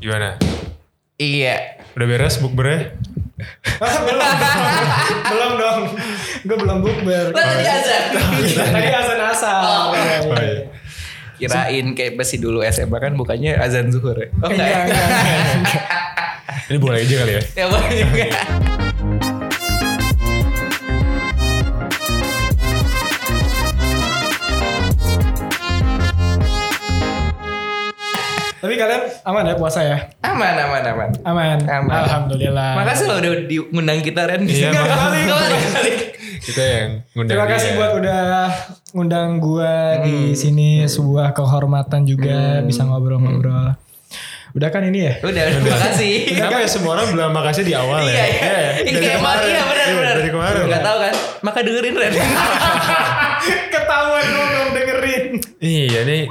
Gimana? Iya. Udah beres bukbernya? belum, belum dong. Gue belum bukber. Tadi azan. Tadi asal-asal. Oh. Iya, iya, Oh iya. iya. Kirain kayak masih dulu SMA kan bukannya azan zuhur ya. Oh enggak. Enggak, ya? enggak, enggak. Ini boleh aja kali ya? Ya boleh juga. Tapi kalian aman ya puasa ya? Aman aman aman. Aman. Aman. Alhamdulillah. Makasih lo udah diundang kita Ren. Iya, makasih. balik, nggak balik. Kita yang ngundang Terima kasih dia. buat udah ngundang gua Hmm. di sini sebuah kehormatan juga bisa ngobrol-ngobrol. Udah kan ini ya? Udah, terima kasih. Kenapa ya semua orang bilang makasih di awal ya? Iya, iya. ya? Ini Dari kayak kemarin. Iya, benar, Iya, benar. Dari kemarin. Enggak tahu kan? Maka dengerin Ren. Ketahuan belum dengerin. Iya nih.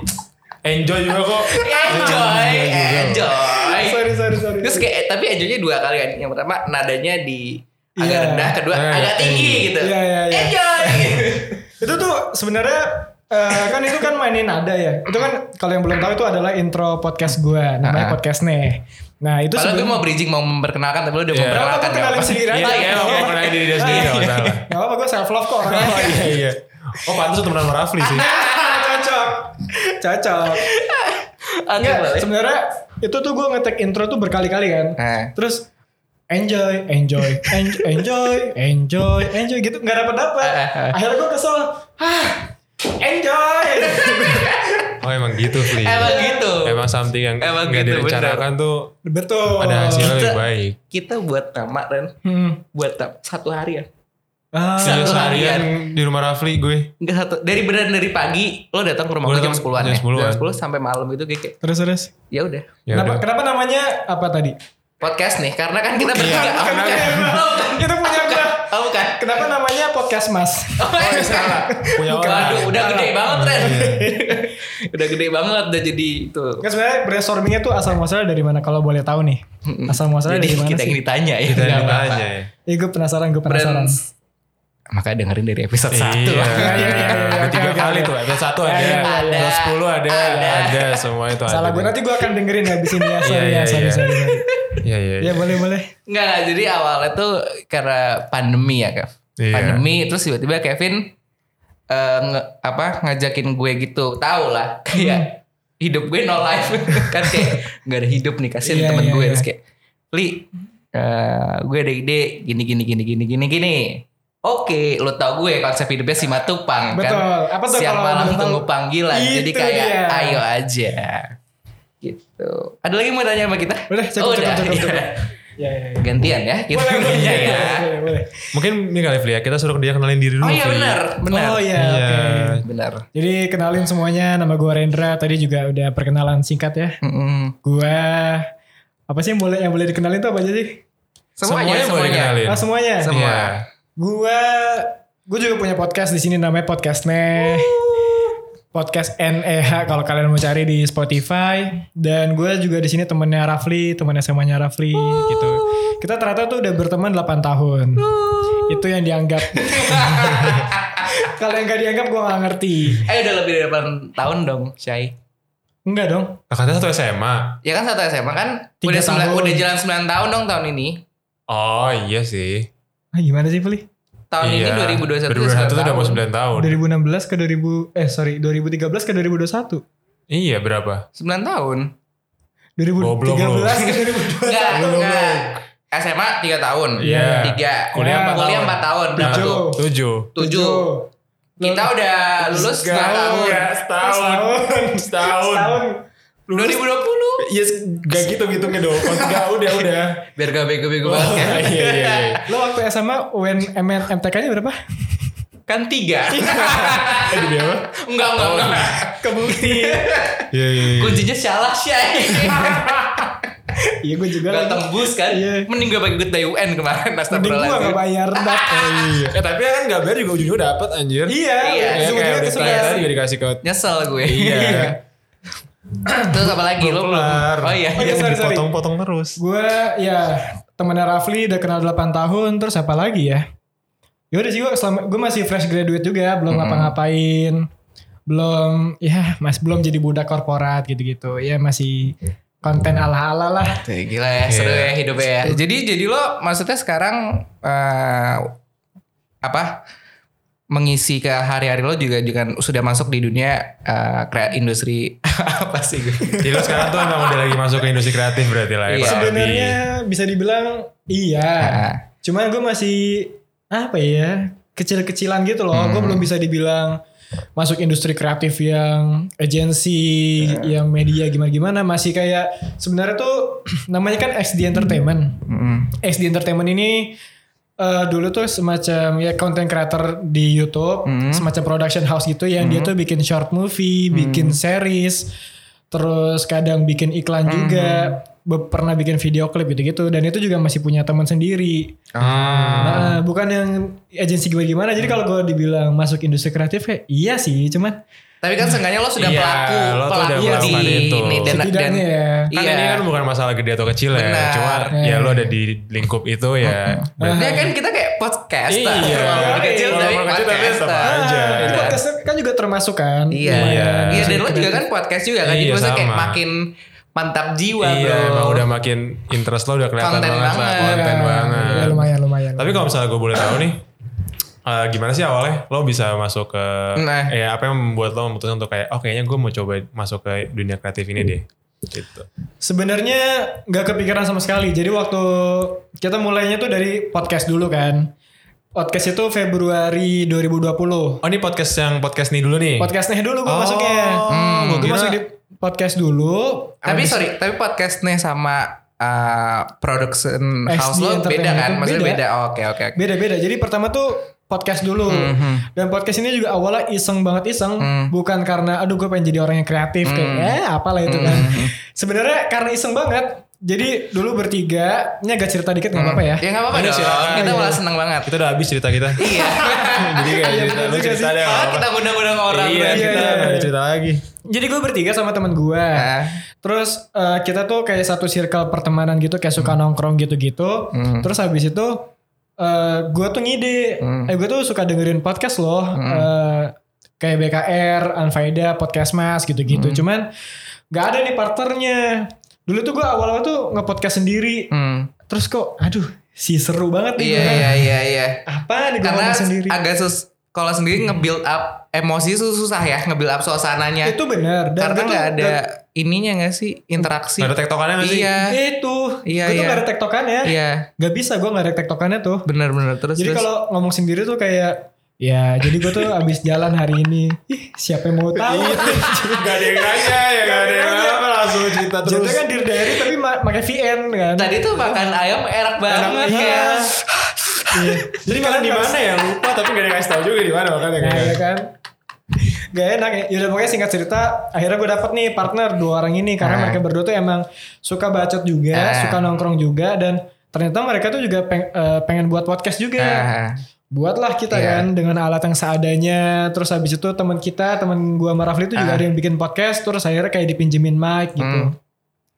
Enjoy juga kok. enjoy, Iya enjoy. Sorry, sorry, sorry. Terus kayak tapi enjoynya dua kali kan. Yang pertama nadanya di agak Iya. rendah, kedua Eh, agak tinggi gitu. Iya, iya, iya. Enjoy. itu tuh sebenarnya eh, kan itu kan mainin nada ya. Itu kan kalau yang belum tahu itu adalah intro podcast gua, namanya Ah. podcast nih. Nah itu Padahal gue mau bridging mau memperkenalkan tapi lu udah Iya. memperkenalkan Gak kenalin apa-apa. sendiri aja. Iya, Iya, iya, mau mengenai diri dia sendiri gak apa-apa gue self love kok orangnya. Oh iya iya. Oh pantas temenan sama Rafli sih. cocok, Enggak, sebenarnya itu tuh gue ngetek intro tuh berkali-kali kan. Nah. Terus enjoy, enjoy, enjoy, enjoy, enjoy, enjoy gitu nggak dapat dapat. Ah, ah, ah. Akhirnya gue kesel. Ah, enjoy. Oh emang gitu Fli. Emang gitu. Emang something yang Emang nggak gitu, direncanakan tuh Betul. ada hasilnya lebih Kita- baik. Kita buat nama Ren, Hmm. buat satu harian. Ah, Iya Satu seharian di rumah Rafli gue. Enggak satu dari beneran dari pagi lo datang ke rumah gue jam datang 10-an jam ya. 10-an. Jam 10 sampai malam itu kayak, terus terus. ya udah. Ya kenapa, kenapa namanya apa tadi? Podcast nih karena kan kita bertiga. Bukan, Oh. Oh, bukan. Itu punya. Oh, bukan. Kenapa namanya podcast mas? Oh, iya, salah. Punya Bukan, orang. aduh, udah gede banget Ren. udah gede banget udah jadi itu. Kan sebenarnya brainstormingnya tuh asal muasalnya dari mana kalau boleh tahu nih? Asal muasalnya dari mana kita sih? yang ditanya ya. Kita yang apa-apa. ditanya ya. Iya gue penasaran, gue penasaran. Friends. Makanya dengerin dari episode 1. Iya. iya, iya, iya. Ada Oke, tiga kali tuh. Episode satu Iya, ada. iya, iya. Episode sepuluh ada. Ada. Ada. Semua itu ada. Salah gue nanti gue akan dengerin habis ini ya. Sorry Iya, ya, iya, sorry, iya. sorry. Iya iya. Ya boleh boleh. Enggak. Jadi awalnya tuh karena pandemi ya, Kev. Iya. Pandemi terus tiba-tiba Kevin eh, nge- apa ngajakin gue gitu. Tahu lah kayak hidup gue no life kan kayak nggak ada hidup nih kasihan Iya, temen iya, gue iya. terus kayak Li eh, gue ada ide gini gini gini gini gini gini. Oke, lo tau gue konsep hidupnya si Matupang Betul. kan. Apa tuh Siang kalau malam tunggu panggilan. Jadi Itu kayak dia. ayo aja. Gitu. Ada lagi mau tanya sama kita? Udah, cukup, Oh, cukup, udah. cukup, cukup. Ya, ya, ya. Gantian ya kita Boleh, boleh, boleh, ya. boleh, boleh. Mungkin ini kali Fli ya. Kita suruh dia kenalin diri dulu. Oh iya benar, benar. Oh iya, Iya. oke. Benar. Jadi kenalin semuanya, nama gue Rendra. Tadi juga udah perkenalan singkat ya. Mm-mm. Gue apa sih yang boleh yang boleh dikenalin tuh apa aja sih? Semuanya, boleh semuanya. dikenalin. Ah semuanya. Semua. Iya. Gue gue juga punya podcast di sini namanya Podcast Neh. Podcast NEH kalau kalian mau cari di Spotify dan gue juga di sini temennya Rafli, temen SMA-nya Rafli gitu. Kita ternyata tuh udah berteman 8 tahun. Itu yang dianggap. kalau yang gak dianggap gue gak ngerti. Eh udah lebih dari 8 tahun dong, Syai. Enggak dong. Nah, katanya satu SMA. Ya kan satu SMA kan Tiga udah sembilan, tahun. udah jalan 9 tahun dong tahun ini. Oh iya sih. Ah, gimana sih Fli? Tahun iya. ini 2021 2021 udah tuh udah mau 9 9 tahun. 2016 ke 2000 eh sorry 2013 ke 2021. Iya berapa? 9 tahun. 2013 Goblok lu. ke 2021. Enggak, enggak. SMA 3 tahun. Iya. 3. Kuliah empat Kuliah tahun. 4 tahun. Berapa Tujuh. tuh? Tujuh. 7. Kita udah lulus 2 tahun. ya, setahun. Setahun. Setahun. 2020. Yes, gak gitu gitu dong. Enggak, udah, udah. Biar gak bego-bego Oh, banget ya. iya, iya, iya. Lo waktu SMA UN MN MTK-nya berapa? Kan 3. Eh, jadi apa? enggak, enggak, enggak. Kebukti. Iya, iya, iya. Kuncinya salah, Syai. Iya gue juga Gak lagi. tembus kan? Iya. Mending gue pakai goodbye UN kemarin. Mending gue gak bayar dak. Iya. Eh tapi kan gak bayar juga ujungnya dapet anjir. Iya. Iya, Ya, kesel. tadi juga dikasih ke Nyesel gue. Iya. Terus apa lagi? Lo belum. Kelar. Oh iya. Oh, iya, sorry, sorry. Dipotong-potong terus. Gue ya temennya Rafli udah kenal 8 tahun. Terus apa lagi ya? Ya udah sih gue selama gue masih fresh graduate juga, belum ngapa-ngapain, belum ya masih belum jadi budak korporat gitu-gitu. Ya masih konten ala-ala lah. Gila ya, seru Iya. ya hidupnya ya. Jadi jadi lo maksudnya sekarang eh, apa mengisi ke hari-hari lo juga juga sudah masuk di dunia eh, krea- industri apa sih gue? Jadi lo sekarang tuh emang udah lagi masuk ke industri kreatif berarti lah ya. Iya. Sebenarnya bisa dibilang iya. Ah. Cuma gue masih apa ya kecil-kecilan gitu loh. Gue belum bisa dibilang masuk industri kreatif yang agensi, yang media gimana-gimana. Masih kayak sebenarnya tuh namanya kan XD Entertainment. Mm. XD Entertainment ini eh, dulu tuh semacam ya content creator di YouTube, semacam production house gitu yang dia tuh bikin short movie, bikin series, terus kadang bikin iklan juga, be- pernah bikin video klip gitu-gitu dan itu juga masih punya teman sendiri. Ah. Nah, bukan yang agensi gimana-gimana. Jadi kalau gue dibilang masuk industri kreatif kayak iya sih, cuman Tapi kan seenggaknya lo sudah Iya, pelaku, lo tuh udah pelaku di itu. ini dan, dan ya. Kan iya. ini kan bukan masalah gede atau kecil ya. Benar. Cuma ya lo ada di lingkup itu ya. berarti- Ya kan kita kayak podcast. Iya. Walaupun kecil tapi Walaupun kecil tapi podcaster. aja. Ah, ini podcast kan juga termasuk kan. Iya. Iya. Iya. dan lo juga kan podcast juga kan. Jadi Iya, maksudnya kayak makin mantap jiwa Iya, bro. emang udah makin interest lo udah kelihatan Konten banget, lah, konten Ya, banget. ya, lumayan lumayan. Tapi kalau misalnya gue boleh tahu nih, eh, gimana sih awalnya lo bisa masuk ke, Nah. ya apa yang membuat lo memutuskan untuk kayak, oh kayaknya gue mau coba masuk ke dunia kreatif ini deh. Gitu. Sebenarnya nggak kepikiran sama sekali. Jadi waktu kita mulainya tuh dari podcast dulu kan. Podcast itu Februari 2020. Oh ini podcast yang podcast nih dulu nih. Podcastnya dulu gue Oh, masuknya. hmm, gue kira- masuk di podcast dulu. Tapi Abis- sorry, tapi podcastnya sama uh, production XD house lo beda kan? Maksudnya beda. beda. Oh, Oke oke. oke. Beda-beda. Jadi pertama tuh podcast dulu. Mhm. Dan podcast ini juga awalnya iseng banget iseng. Hmm. Bukan karena aduh gue pengen jadi orang yang kreatif. Kayak eh apalah itu kan. Hmm. Sebenarnya karena iseng banget. Jadi dulu bertiga. Ini agak cerita dikit nggak apa-apa ya. Ya nggak apa-apa dong. silakan. Kita Iya. malah seneng banget. Kita udah habis cerita kita. Iya. Jadi kayak Iya, cerita, lu juga cerita sih. deh. Oh, apa-apa. kita ngundang-ngundang orang. Iya, berarti. kita iya, iya. cerita lagi. Jadi gue bertiga sama teman gue. Ah. Terus eh, kita tuh kayak satu circle pertemanan gitu, kayak suka nongkrong gitu-gitu. Hmm. Terus habis itu eh gue tuh ngide, Hmm. eh gue tuh suka dengerin podcast loh, eh, kayak BKR, Anfaida, Podcast Mas gitu-gitu. Hmm. Cuman nggak ada nih partnernya. Dulu tuh gue awal-awal tuh nge-podcast sendiri. Hmm. Terus kok, aduh, si seru banget nih. Iya iya iya iya. Apa nih gue sendiri? agak sus kalau sendiri nge-build up emosi itu susah ya, nge-build up suasananya. Itu benar. Dan Karena tuh nggak ada ininya nggak sih interaksi. Gak ada tektokannya gak sih? Iya. Itu. Iya, gue tuh iya. gak ada tektokannya. Iya, Gak bisa gue gak ada tektokannya tuh. benar-benar terus Jadi kalau ngomong sendiri tuh kayak ya jadi gue tuh abis jalan hari ini ih siapa yang mau tahu Gak ada yang nanya ya, gak ada yang apa langsung cerita terus. Jatuhnya kan Dear Diary tapi pakai VN kan Tadi tuh makan ayam enak banget Iya. Iya. Jadi makan di mana ya lupa tapi gak ada kasih tahu juga di mana makanya Nah, kayak. ya kan Gak enak ya Yaudah pokoknya singkat cerita Akhirnya gue dapet nih partner Dua orang ini Karena Ah. mereka berdua tuh emang Suka bacot juga Ah. Suka nongkrong juga Dan ternyata mereka tuh juga peng- eh, pengen buat podcast juga Ah, buatlah kita Iya. kan dengan alat yang seadanya terus habis itu teman kita teman gua sama Rafli itu juga ada yang bikin podcast terus akhirnya kayak dipinjemin mic gitu Hmm.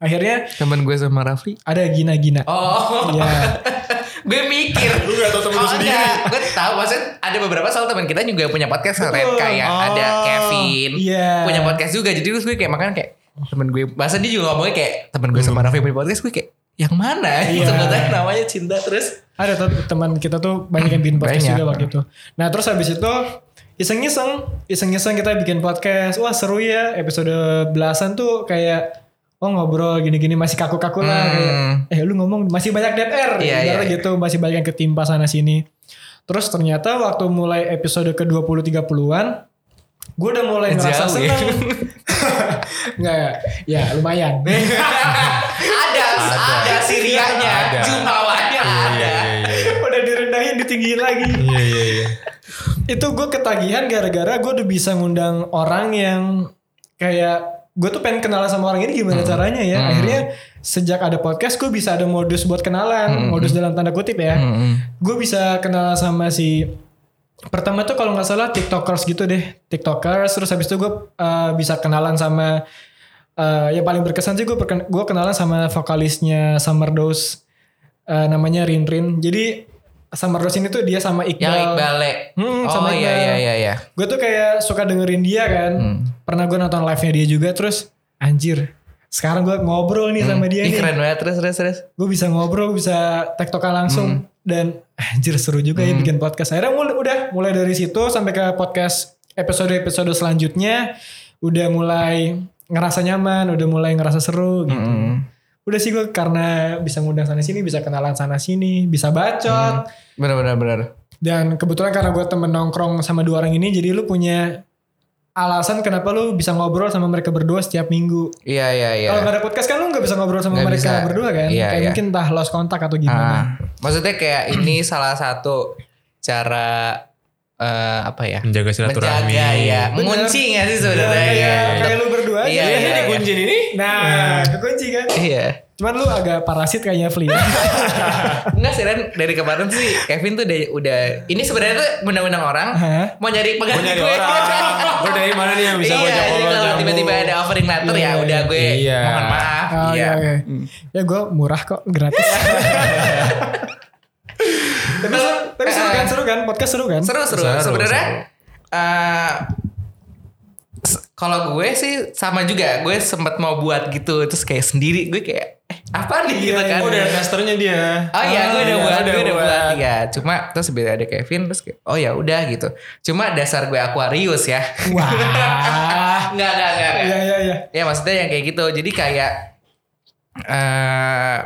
Akhirnya temen gue sama Rafli. ada Gina Gina Oh, ya gue mikir. Lu gak tau temen Oh, sendiri. enggak. Gue tahu maksudnya ada beberapa soal teman kita juga punya podcast Betul. kayak Oh, ada Kevin iya punya podcast juga. Jadi terus gue kayak makan kayak temen gue bahasa dia juga ngomongnya kayak temen gue sama Raffi punya podcast gue kayak yang mana? Iya. Sebetulnya namanya cinta terus. ada tuh teman kita tuh banyak yang bikin podcast Banyak. juga waktu itu nah terus habis itu iseng-iseng iseng-iseng kita bikin podcast wah seru ya episode belasan tuh kayak Oh ngobrol gini-gini masih kaku-kaku lah Hmm. kayak eh lu ngomong masih banyak dead air Iya, ibaratnya iya. gitu masih banyak yang ketimpa sana sini terus ternyata waktu mulai episode ke 20 30-an gue udah mulai ngerasa Jauh ya. seneng Enggak ya lumayan ada, ada, Sirianya, Ada. Jumawanya Iya, ada. iya, iya. udah direndahin ditinggiin lagi Iya, iya, iya. itu gue ketagihan gara-gara gue udah bisa ngundang orang yang kayak gue tuh pengen kenalan sama orang ini gimana caranya ya? Akhirnya sejak ada podcast gue bisa ada modus buat kenalan. Modus dalam tanda kutip ya. Hmm. gue bisa kenalan sama si pertama tuh kalau nggak salah tiktokers gitu deh. Tiktokers terus habis itu gue uh, bisa kenalan sama uh, yang paling berkesan sih gue gue kenalan sama vokalisnya Summer Dose uh, namanya Rin Rin. Jadi Summer Dose ini tuh dia sama Iqbal, Yang Iqbal Hmm, Oh sama iya Iqbal. iya iya iya. gue tuh kayak suka dengerin dia kan Hmm. pernah gue nonton live nya dia juga terus anjir sekarang gue ngobrol nih sama dia Ih, nih. keren banget terus terus terus. Gue bisa ngobrol, bisa tektokan langsung. Dan anjir seru juga ya bikin podcast. Akhirnya mulai, udah mulai dari situ sampai ke podcast episode-episode selanjutnya. Udah mulai ngerasa nyaman, udah mulai ngerasa seru gitu. Mm. Udah sih gue karena bisa ngundang sana sini, bisa kenalan sana sini, bisa bacot. Bener bener bener. Dan kebetulan karena gue temen nongkrong sama dua orang ini, jadi lu punya alasan kenapa lu bisa ngobrol sama mereka berdua setiap minggu. Iya iya iya. Kalau gak ada podcast kan lu gak bisa ngobrol sama Nggak mereka bisa. berdua kan? Iya, Kayak iya. mungkin entah lost kontak atau gimana. Ah, maksudnya kayak ini salah satu cara eh, apa ya? Menjaga silaturahmi. Menjaga ya. Mengunci gak sih sebenarnya? Iya, Iya, kayak lu berdua aja. Iya, Ini iya, iya. kunci ini. Nah, kekunci kan. Iya. Cuman lu agak parasit kayaknya Fli. ya. Enggak sih Ren, dari kemarin sih Kevin tuh udah, udah ini sebenarnya tuh undang-undang orang Hah? mau nyari Gue pengganti nyari gue. orang. Gue dari mana nih yang bisa gue iya, jawab jadi kalau tiba-tiba ada offering letter ya udah gue Iya. mohon maaf. Oh, iya. iya, oke. Ya gue murah kok, gratis. tapi, seru- tapi seru kan, seru kan? Podcast seru kan? Seru seru. Seru, Sebenarnya seru. Kalau gue sih sama juga, gue sempat mau buat gitu terus kayak sendiri gue kayak eh, apa nih gitu kan. Oh, udah casternya dia. Oh iya, gue udah iya, buat, udah gue udah buat. buat. Ya, cuma terus beda ada Kevin terus kayak, oh ya udah gitu. Cuma dasar gue Aquarius ya. Wah. Enggak, enggak, enggak. Iya, iya, iya. Ya maksudnya yang kayak gitu. Jadi kayak eh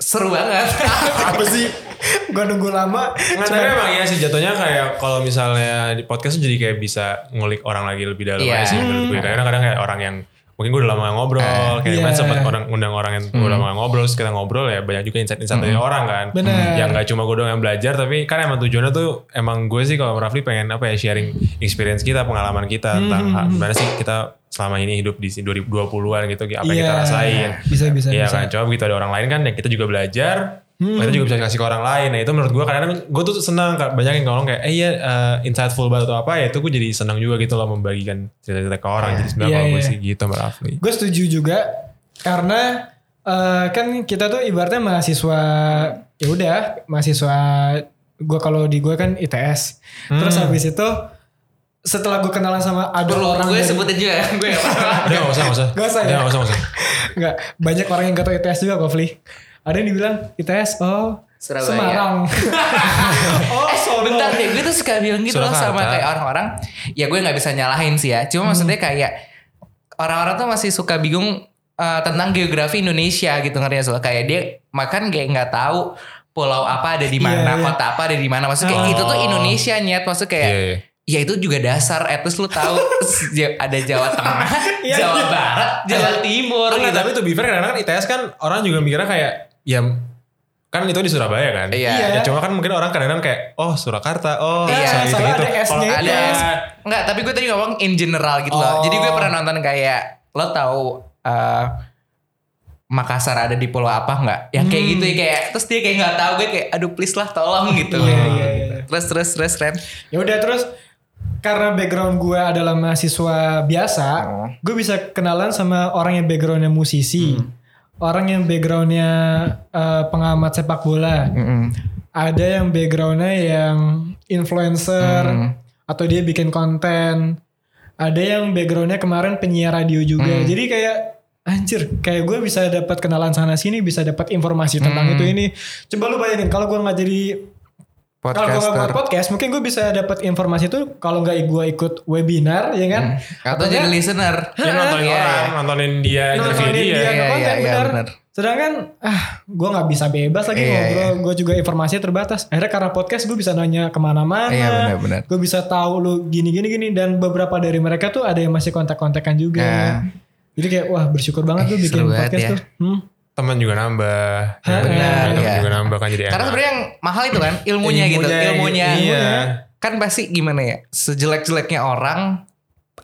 seru banget. Apa sih? Gue nunggu lama. Nggak, tapi emang iya sih jatuhnya kayak kalau misalnya di podcast jadi kayak bisa ngulik orang lagi lebih dalam Iya. aja sih menurut gue. Kadang-kadang kayak orang yang mungkin gue udah lama gak ngobrol, kayak Iya. kemarin sempat orang undang orang yang gue udah lama gak ngobrol, terus kita ngobrol ya banyak juga insight-insight dari orang kan. Bener. Yang gak cuma gue doang yang belajar, tapi kan emang tujuannya tuh emang gue sih kalau Rafli pengen apa ya sharing experience kita, pengalaman kita tentang ha- gimana sih kita selama ini hidup di 2020-an gitu, apa yang kita Iya. rasain. Bisa, bisa, Iya bisa. kan, coba begitu ada orang lain kan yang kita juga belajar, kita juga bisa ngasih ke orang lain. Nah itu menurut gue kadang-kadang gue tuh senang banyak yang ngomong kayak, eh iya uh, insightful banget atau apa ya itu gue jadi senang juga gitu loh membagikan cerita-cerita ke orang. Jadi sebenarnya Iya, kalau gue iya. sih gitu Mbak Rafli. Gue setuju juga karena eh, kan kita tuh ibaratnya mahasiswa ya udah mahasiswa gue kalau di gue kan ITS. Terus Hmm. habis itu setelah gue kenalan sama ada orang gue dari- sebutin juga ya. Gue. Udah gak usah, gak usah. Gak usah ya? Gak usah, gak usah. Banyak orang yang gak tau ITS juga kok, Fli. Ada yang dibilang ITS, oh Surabaya. Semarang. oh, eh, Solo. bentar deh, gue tuh suka bilang gitu loh sama kayak orang-orang. Ya gue nggak bisa nyalahin sih ya. Cuma maksudnya kayak orang-orang tuh masih suka bingung eh, tentang geografi Indonesia gitu ngerti soal kayak dia makan kayak nggak tahu pulau apa ada di mana, Iya, iya. kota apa ada di mana. Maksudnya kayak Oh. itu tuh Indonesia nyet. Maksudnya kayak Iya, iya. Ya itu juga dasar, at least lu tahu ada Jawa Tengah, Iya, Jawa iya. Barat, Jawa Timur Enggak, gitu. tapi to be fair kadang-kadang kan ITS kan orang juga mikirnya kayak, ya kan itu di Surabaya kan. Iya. Ya, cuma kan mungkin orang kadang-kadang kayak, oh Surakarta, oh Iya, soalnya gitu-gitu. ada S-nya ada iya. S. Enggak, tapi gue tadi ngomong in general gitu loh. Oh. Jadi gue pernah nonton kayak lo tahu eh, Makassar ada di pulau apa enggak? Yang kayak Hmm. gitu ya kayak terus dia kayak nggak tahu gue kayak aduh please lah tolong gitu. Iya, iya, iya. Terus terus terus Ren. Ya udah terus karena background gue adalah mahasiswa biasa, Oh. gue bisa kenalan sama orang yang backgroundnya musisi, Hmm. Orang yang backgroundnya eh, pengamat sepak bola, ada yang backgroundnya yang influencer Hmm. atau dia bikin konten, ada yang backgroundnya kemarin penyiar radio juga, Hmm. jadi kayak anjir kayak gue bisa dapat kenalan sana sini bisa dapat informasi tentang Hmm. itu ini coba lu bayangin kalau gue nggak jadi kalau gue nggak buat Podcaster. podcast, mungkin gue bisa dapat informasi itu kalau nggak gue ikut webinar, ya kan? Atau Atau jadi nggak listener. Dia nontonin Iya, orang, iya. nontonin dia, interview nontonin dia. dia Iya, konten, iya, iya, benar. benar. Sedangkan ah, gue nggak bisa bebas lagi Iya, ngobrol. Gue juga informasinya terbatas. Akhirnya karena podcast gue bisa nanya ke mana-mana. Iya, benar-benar. Gue bisa tahu lu gini gini gini dan beberapa dari mereka tuh ada yang masih kontak-kontakan juga. Nah. Jadi kayak wah bersyukur banget tuh Eh, bikin seru banget podcast ya. tuh. Hmm. Teman juga nambah. Benar, Teman iya. juga nambah kan jadi Karena enak. sebenarnya yang mahal itu kan ilmunya, gitu, ilmunya. Iya. Kan pasti gimana ya? Sejelek-jeleknya orang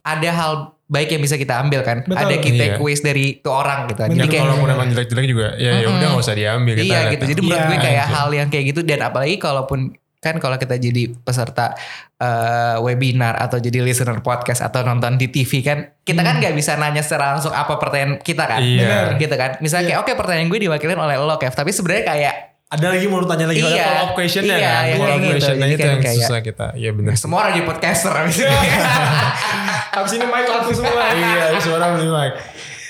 ada hal baik yang bisa kita ambil kan. Betul. Ada kita Iya. quiz dari tuh orang gitu. Benar. Jadi Dan kayak kalaupun emang jelek-jelek juga, ya ya udah nggak usah diambil. Kita iya gitu. Jadi menurut Iya, gue kayak hal yang kayak gitu dan apalagi kalaupun kan kalau kita jadi peserta eh, webinar atau jadi listener podcast atau nonton di TV kan kita kan nggak bisa nanya secara langsung apa pertanyaan kita kan Iya. Benar. gitu kan misalnya kayak oke pertanyaan gue diwakilin oleh lo Kev tapi sebenarnya kayak Ada lagi mau tanya lagi ada Iya. follow up questionnya Iya, kan? yang Follow up kayak gitu. itu kan yang kayak- susah kita. Iya benar. semua orang jadi podcaster abis itu. Abis ini mic laku semua. iya, suara beli mic.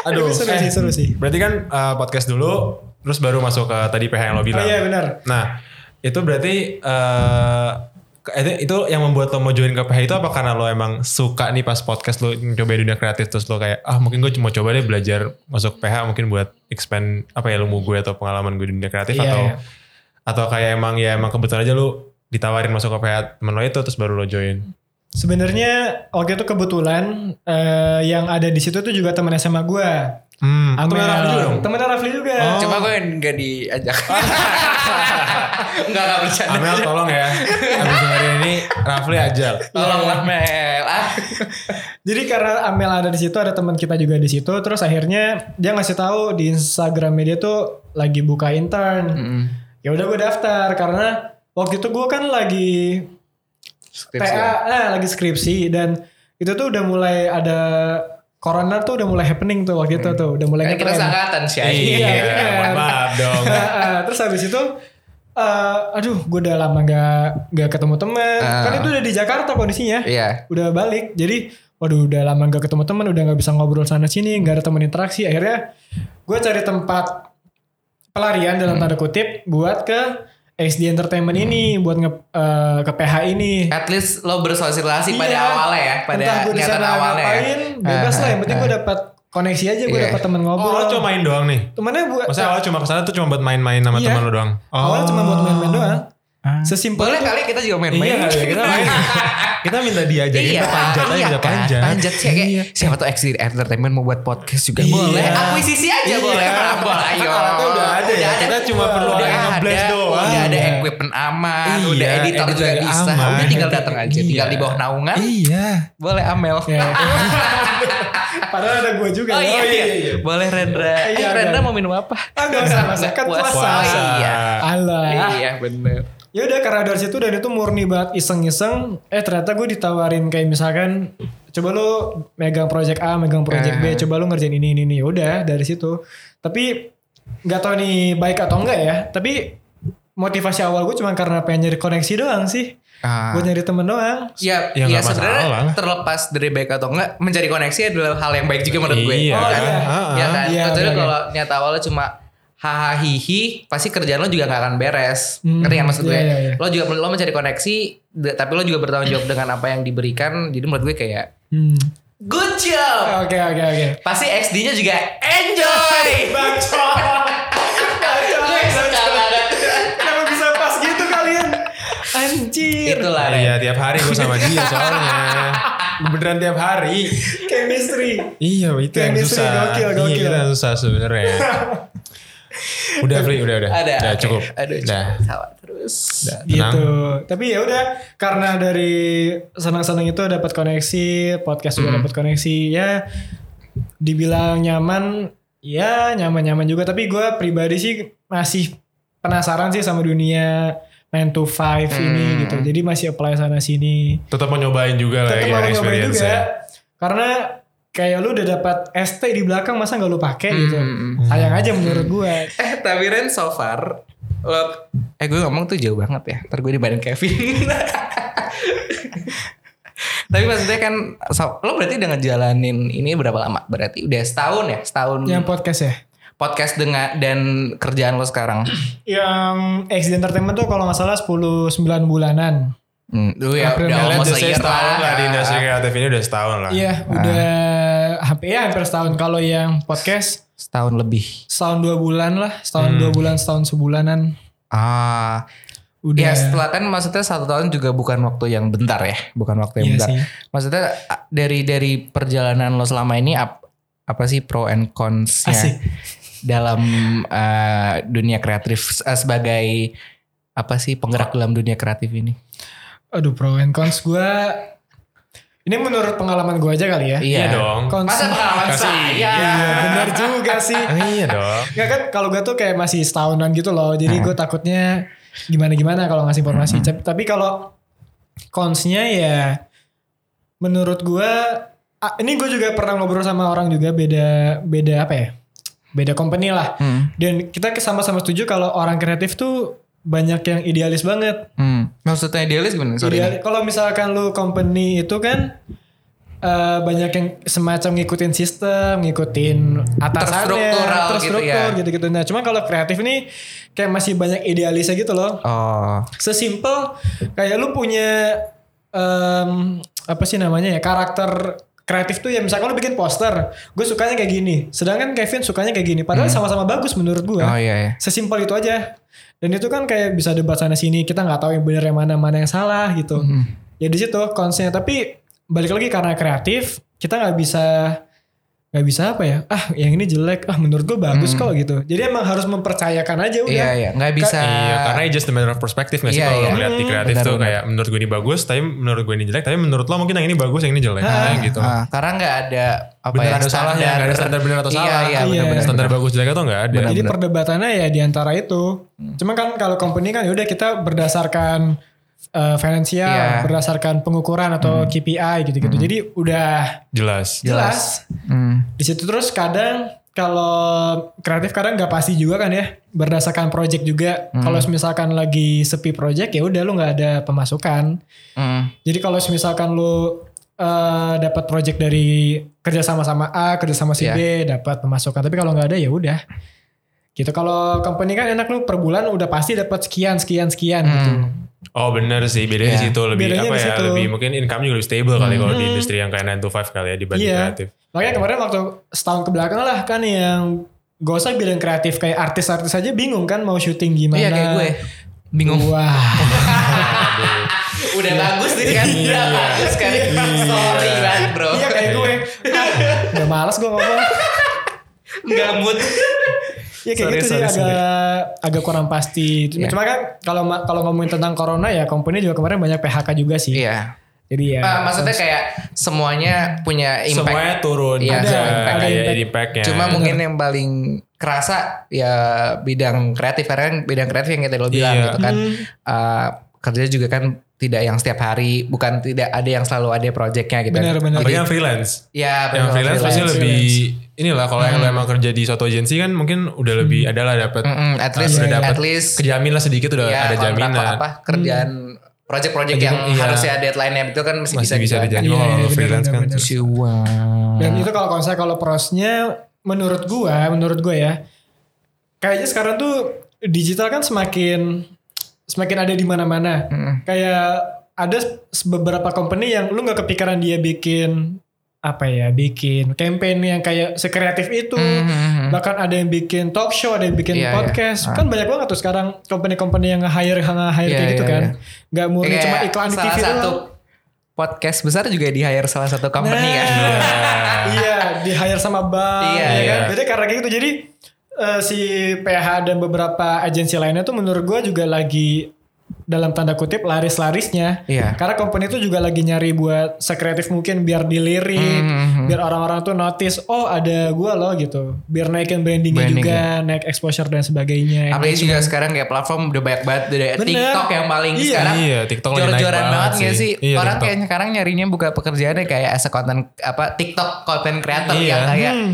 Aduh, seru eh, sih, seru sih. Berarti kan eh, podcast dulu, terus baru masuk ke tadi PH yang lo Oh bilang. iya benar. Nah, itu berarti eh itu, yang membuat lo mau join ke PH itu apa karena lo emang suka nih pas podcast lo coba dunia kreatif terus lo kayak ah mungkin gue cuma coba deh belajar masuk PH mungkin buat expand apa ya ilmu gue atau pengalaman gue di dunia kreatif Iya, atau iya. atau kayak emang ya emang kebetulan aja lo ditawarin masuk ke PH temen lo itu terus baru lo join. Sebenarnya waktu itu kebetulan eh, yang ada di situ tuh juga teman SMA gue. Hmm, temen Rafli juga dong. Temen Rafli juga. Oh. Cuma gue nggak diajak. Enggak enggak bercanda. Amel tolong ya. Abis dengerin ini Rafli ajal. Tolong lah Mel. Ah. Jadi karena Amel ada di situ, ada teman kita juga di situ. Terus akhirnya dia ngasih tahu di Instagram media tuh lagi buka intern. Mm-mm. Ya udah gue daftar karena waktu itu gue kan lagi Skripsi TA, ya? eh, lagi skripsi dan itu tuh udah mulai ada corona tuh udah mulai happening tuh waktu itu tuh udah mulai kita ngetren. sangkatan sih. Iya, Iya, iya. maaf dong. Nah, eh, terus habis itu eh, aduh gue udah lama gak, gak ketemu teman Ah. kan itu udah di Jakarta kondisinya Iya. udah balik jadi waduh udah lama gak ketemu teman udah gak bisa ngobrol sana sini gak ada teman interaksi akhirnya gue cari tempat pelarian dalam tanda kutip buat ke XD Entertainment ini buat nge, eh, ke PH ini At least lo bersosialisasi pada Iya. awalnya ya, pada entah gue di niatan sana awalnya. ya. ngapain bebas lah yang penting gue dapat koneksi aja gue Iya. dapat teman Oh, ngobrol lo cuma main doang nih? temennya buat Maksudnya awal cuma ke sana tuh cuma buat main-main sama Iya. teman lo doang? awalnya cuma buat main-main doang sesimpel Boleh kali kita juga main-main. Iya kali ya, kita main. kita minta diajakin Iya, kita panjat aja iya bisa kan? panjat. Panjat sih kayak siapa tuh Exit Entertainment mau buat podcast juga Iya. boleh. Akuisisi aja Iya. boleh. Boleh ayo. Kan udah ada ya, kita cuma perlu udah yang nge-blast ada, doang. Udah ada Iya. equipment aman, Iya, udah editor juga juga bisa. aman. Udah tinggal datang aja, tinggal Iya. di bawah naungan. Iya. Boleh Amel. Ya. Padahal ada gue juga. Oh ya. iya, iya. Boleh Rendra. Iya, Eh, Rendra ada. mau minum apa? Ah, gak usah, gak usah. Kan Puasa. puasa. Iya. Alah. Iya bener. Ya udah karena dari situ dan itu murni banget iseng-iseng. Eh ternyata gue ditawarin kayak misalkan coba lu megang project A, megang project B, Eh. coba lu ngerjain ini ini ini. Ya Udah dari situ. Tapi nggak tahu nih baik atau enggak ya. Tapi motivasi awal gue cuma karena pengen nyari koneksi doang sih. Ah. Buat nyari temen doang. Ya, Ya, ya, nggak sebenarnya terlepas dari baik atau enggak, mencari koneksi adalah hal yang baik juga menurut gue. Iya. Oh, kan? iya. Ya kan? Iya, Kecuali iya, kalau nyata awalnya cuma hahaha hihi, pasti kerjaan lo juga gak akan beres. Hmm, Ngerti kan maksud gue? iya, iya, iya. Lo juga lo mencari koneksi, tapi lo juga bertanggung jawab dengan apa yang diberikan. Jadi menurut gue kayak Hmm. good job. Oke oke oke. Pasti XD-nya juga enjoy. Kenapa bisa pas gitu kalian? Anjir. Itulah. Iya tiap hari gue sama dia soalnya. Beneran tiap hari. Chemistry. Iya itu yang susah. gokil, Iya gokil. kita yang susah sebenarnya. udah Fli, udah udah. Ada. Udah cukup. Aduh, Udah. salah terus. Udah, tenang. gitu. Tapi ya udah karena dari senang-senang itu dapat koneksi, podcast juga dapat koneksi. Ya dibilang nyaman, ya nyaman-nyaman juga. Tapi gue pribadi sih masih penasaran sih sama dunia 9 to 5 ini gitu. Jadi masih apply sana sini. Tetap mau nyobain juga lah ya Tetap gimana mau nyobain juga. Karena kayak lu udah dapat ST di belakang masa nggak lu pakai gitu. Sayang aja menurut gue. Eh tapi Ren so far lo, Eh gue ngomong tuh jauh banget ya Ntar gue dibanding Kevin Tapi maksudnya kan so- Lo berarti udah ngejalanin ini berapa lama? Berarti udah setahun ya? Setahun Yang podcast ya. podcast dengan dan kerjaan lo sekarang Yang XD Entertainment tuh kalau nggak salah 10 9 bulanan. Hmm, Lu ya April, udah Mei, almost year setahun lah di industri kreatif ini udah setahun lah. Iya, udah hampir ya hampir setahun. Kalau yang podcast Setahun lebih setahun dua bulan lah, setahun dua bulan, setahun sebulanan. Ah Udah. Ya setelah kan maksudnya satu tahun juga bukan waktu yang bentar ya Bukan waktu yang Iya bentar sih. Maksudnya a- dari dari perjalanan lo selama ini ap- apa sih pro and cons-nya Asik. dalam uh, dunia kreatif uh, sebagai apa sih penggerak dalam dunia kreatif ini? Aduh pro and cons gue. Ini menurut pengalaman gue aja kali ya. Iya dong. Cons. Masa pengalaman Kasih. saya? Iya, benar juga sih. Ah, iya dong. Nggak kan kalau gue tuh kayak masih setahunan gitu loh. Jadi gue takutnya gimana-gimana kalau ngasih informasi. Tapi- Tapi kalau consnya ya menurut gue ah, ini gue juga pernah ngobrol sama orang juga beda beda apa ya? Beda company lah. Hmm. Dan kita sama-sama setuju kalau orang kreatif tuh banyak yang idealis banget. Hmm. Maksudnya idealis gimana? Sorry. Ideal- kalau misalkan lu company itu kan eh, banyak yang semacam ngikutin sistem, ngikutin atasannya, Terstruktural gitu terstruktur ya. gitu-gitu. Nah, cuma kalau kreatif ini kayak masih banyak idealisnya gitu loh. Oh. Sesimpel kayak lu punya em, apa sih namanya ya karakter kreatif tuh ya misalkan lu bikin poster, gue sukanya kayak gini, sedangkan Kevin sukanya kayak gini, padahal sama-sama bagus menurut gue. Hmm. Oh iya iya. Sesimpel itu aja. Dan itu kan kayak bisa debat sana sini, kita nggak tahu yang benar yang mana mana yang salah gitu. Hmm. Ya di situ konsepnya. Tapi balik lagi karena kreatif, kita nggak bisa nggak bisa apa ya? Ah yang ini jelek, ah menurut gue bagus kok gitu. Jadi emang harus mempercayakan aja udah. Hmm. Iya iya, nggak bisa. Iya, karena it's just a matter of perspective gak sih Iya, kalau iya. lo ngeliat di kreatif Benar, tuh benar. kayak menurut gue ini bagus, tapi menurut gue ini jelek, tapi menurut lo mungkin yang ini bagus, yang ini jelek, kayak gitu. Ah, karena nggak ada apa Benar ya atau salahnya, nggak ada standar benar atau Iya, salah. Iya, Iya. benar-benar. Standar bagus jelek atau nggak ada. Jadi perdebatannya ya di antara itu. Cuma kan kalau company kan ya udah kita berdasarkan eh, finansial, Iya. berdasarkan pengukuran atau KPI gitu-gitu. Jadi udah Jelas. jelas. Hmm. Di situ terus kadang kalau kreatif kadang nggak pasti juga kan ya berdasarkan project juga. Kalau misalkan lagi sepi project ya udah lu nggak ada pemasukan. Hmm. Jadi kalau misalkan lu eh, dapat project dari kerja sama sama A, kerja sama si Iya. B, dapat pemasukan. Tapi kalau nggak ada ya udah. Gitu kalau company kan enak lu per bulan udah pasti dapat sekian sekian sekian gitu. Oh bener sih, bedanya di Iya. situ lebih Bedanya apa ya, situ. lebih mungkin income juga lebih stable kali kalau di industri yang kayak 9 to 5 kali ya dibanding Iya. kreatif. Makanya kemarin waktu setahun ke belakang lah kan yang gak usah bilang kreatif kayak artis-artis aja bingung kan mau syuting gimana. Iya kayak gue. Bingung. Wah. Udah bagus nih kan. Udah bagus kan. Sorry banget bro. iya kayak gue. Udah males gue ngomong. Nggak mood. Ya kayak Sorry, gitu sorry, sih agak agak kurang pasti. Iya. Cuma kan kalau kalau ngomongin tentang corona ya company juga kemarin banyak PHK juga sih. Iya. Jadi ya. Ah, maksudnya kayak semuanya punya impact. Semuanya turun Iya, juga ada impact. kayak Impact. impactnya. Cuma mungkin yang paling kerasa ya bidang kreatif karena kan bidang kreatif yang kita lo bilang Iya. gitu kan Ah, kerja juga kan tidak yang setiap hari bukan tidak ada yang selalu ada projectnya gitu Benar, benar. Apalagi yang freelance. ya yang benar, freelance pasti lebih inilah kalau yang lo emang kerja di suatu agensi kan mungkin udah lebih adalah dapat Mm-mm, at least udah dapat at least kejamin lah sedikit udah ya, ada jaminan. apa kerjaan project-project yang Iya. harusnya deadline-nya itu kan masih, Masih bisa bisa dijamin Iya, kalau iya, benar, freelance benar, kan. benar. Wow. Dan itu kalau konsep kalau prosnya menurut gua, menurut gua ya. Kayaknya sekarang tuh digital kan semakin semakin ada di mana-mana. Kayak ada beberapa company yang lu nggak kepikiran dia bikin apa ya, bikin campaign yang kayak sekreatif itu. Mhm. Bahkan ada yang bikin talk show, ada yang bikin Iya, iya. podcast. Kan banyak banget tuh sekarang company-company yang nge-hire nge-hire Iya, kayak gitu iya, kan. iya. Nggak murni Kayak cuma iklan di TV satu doang. podcast besar juga di hire salah satu company kan. iya, di hire sama bank, Iya, ya kan? iya. Jadi karena kayak gitu, jadi eh, si PH dan beberapa agensi lainnya tuh menurut gue juga lagi dalam tanda kutip laris-larisnya. Iya. Karena company itu juga lagi nyari buat sekreatif mungkin biar dilirik, Mhm. biar orang-orang tuh notice, oh ada gue loh gitu. Biar naikin brandingnya Branding, juga, naik exposure dan sebagainya. Apalagi juga sekarang kayak platform udah banyak banget dari Bener. TikTok yang paling Iya. sekarang Iya, TikTok lagi naik jor-joran banget banget gak sih. sih? Iya, Orang TikTok. kayak sekarang nyarinya buka pekerjaannya kayak as a content apa TikTok content creator Iya. yang kayak Hmm.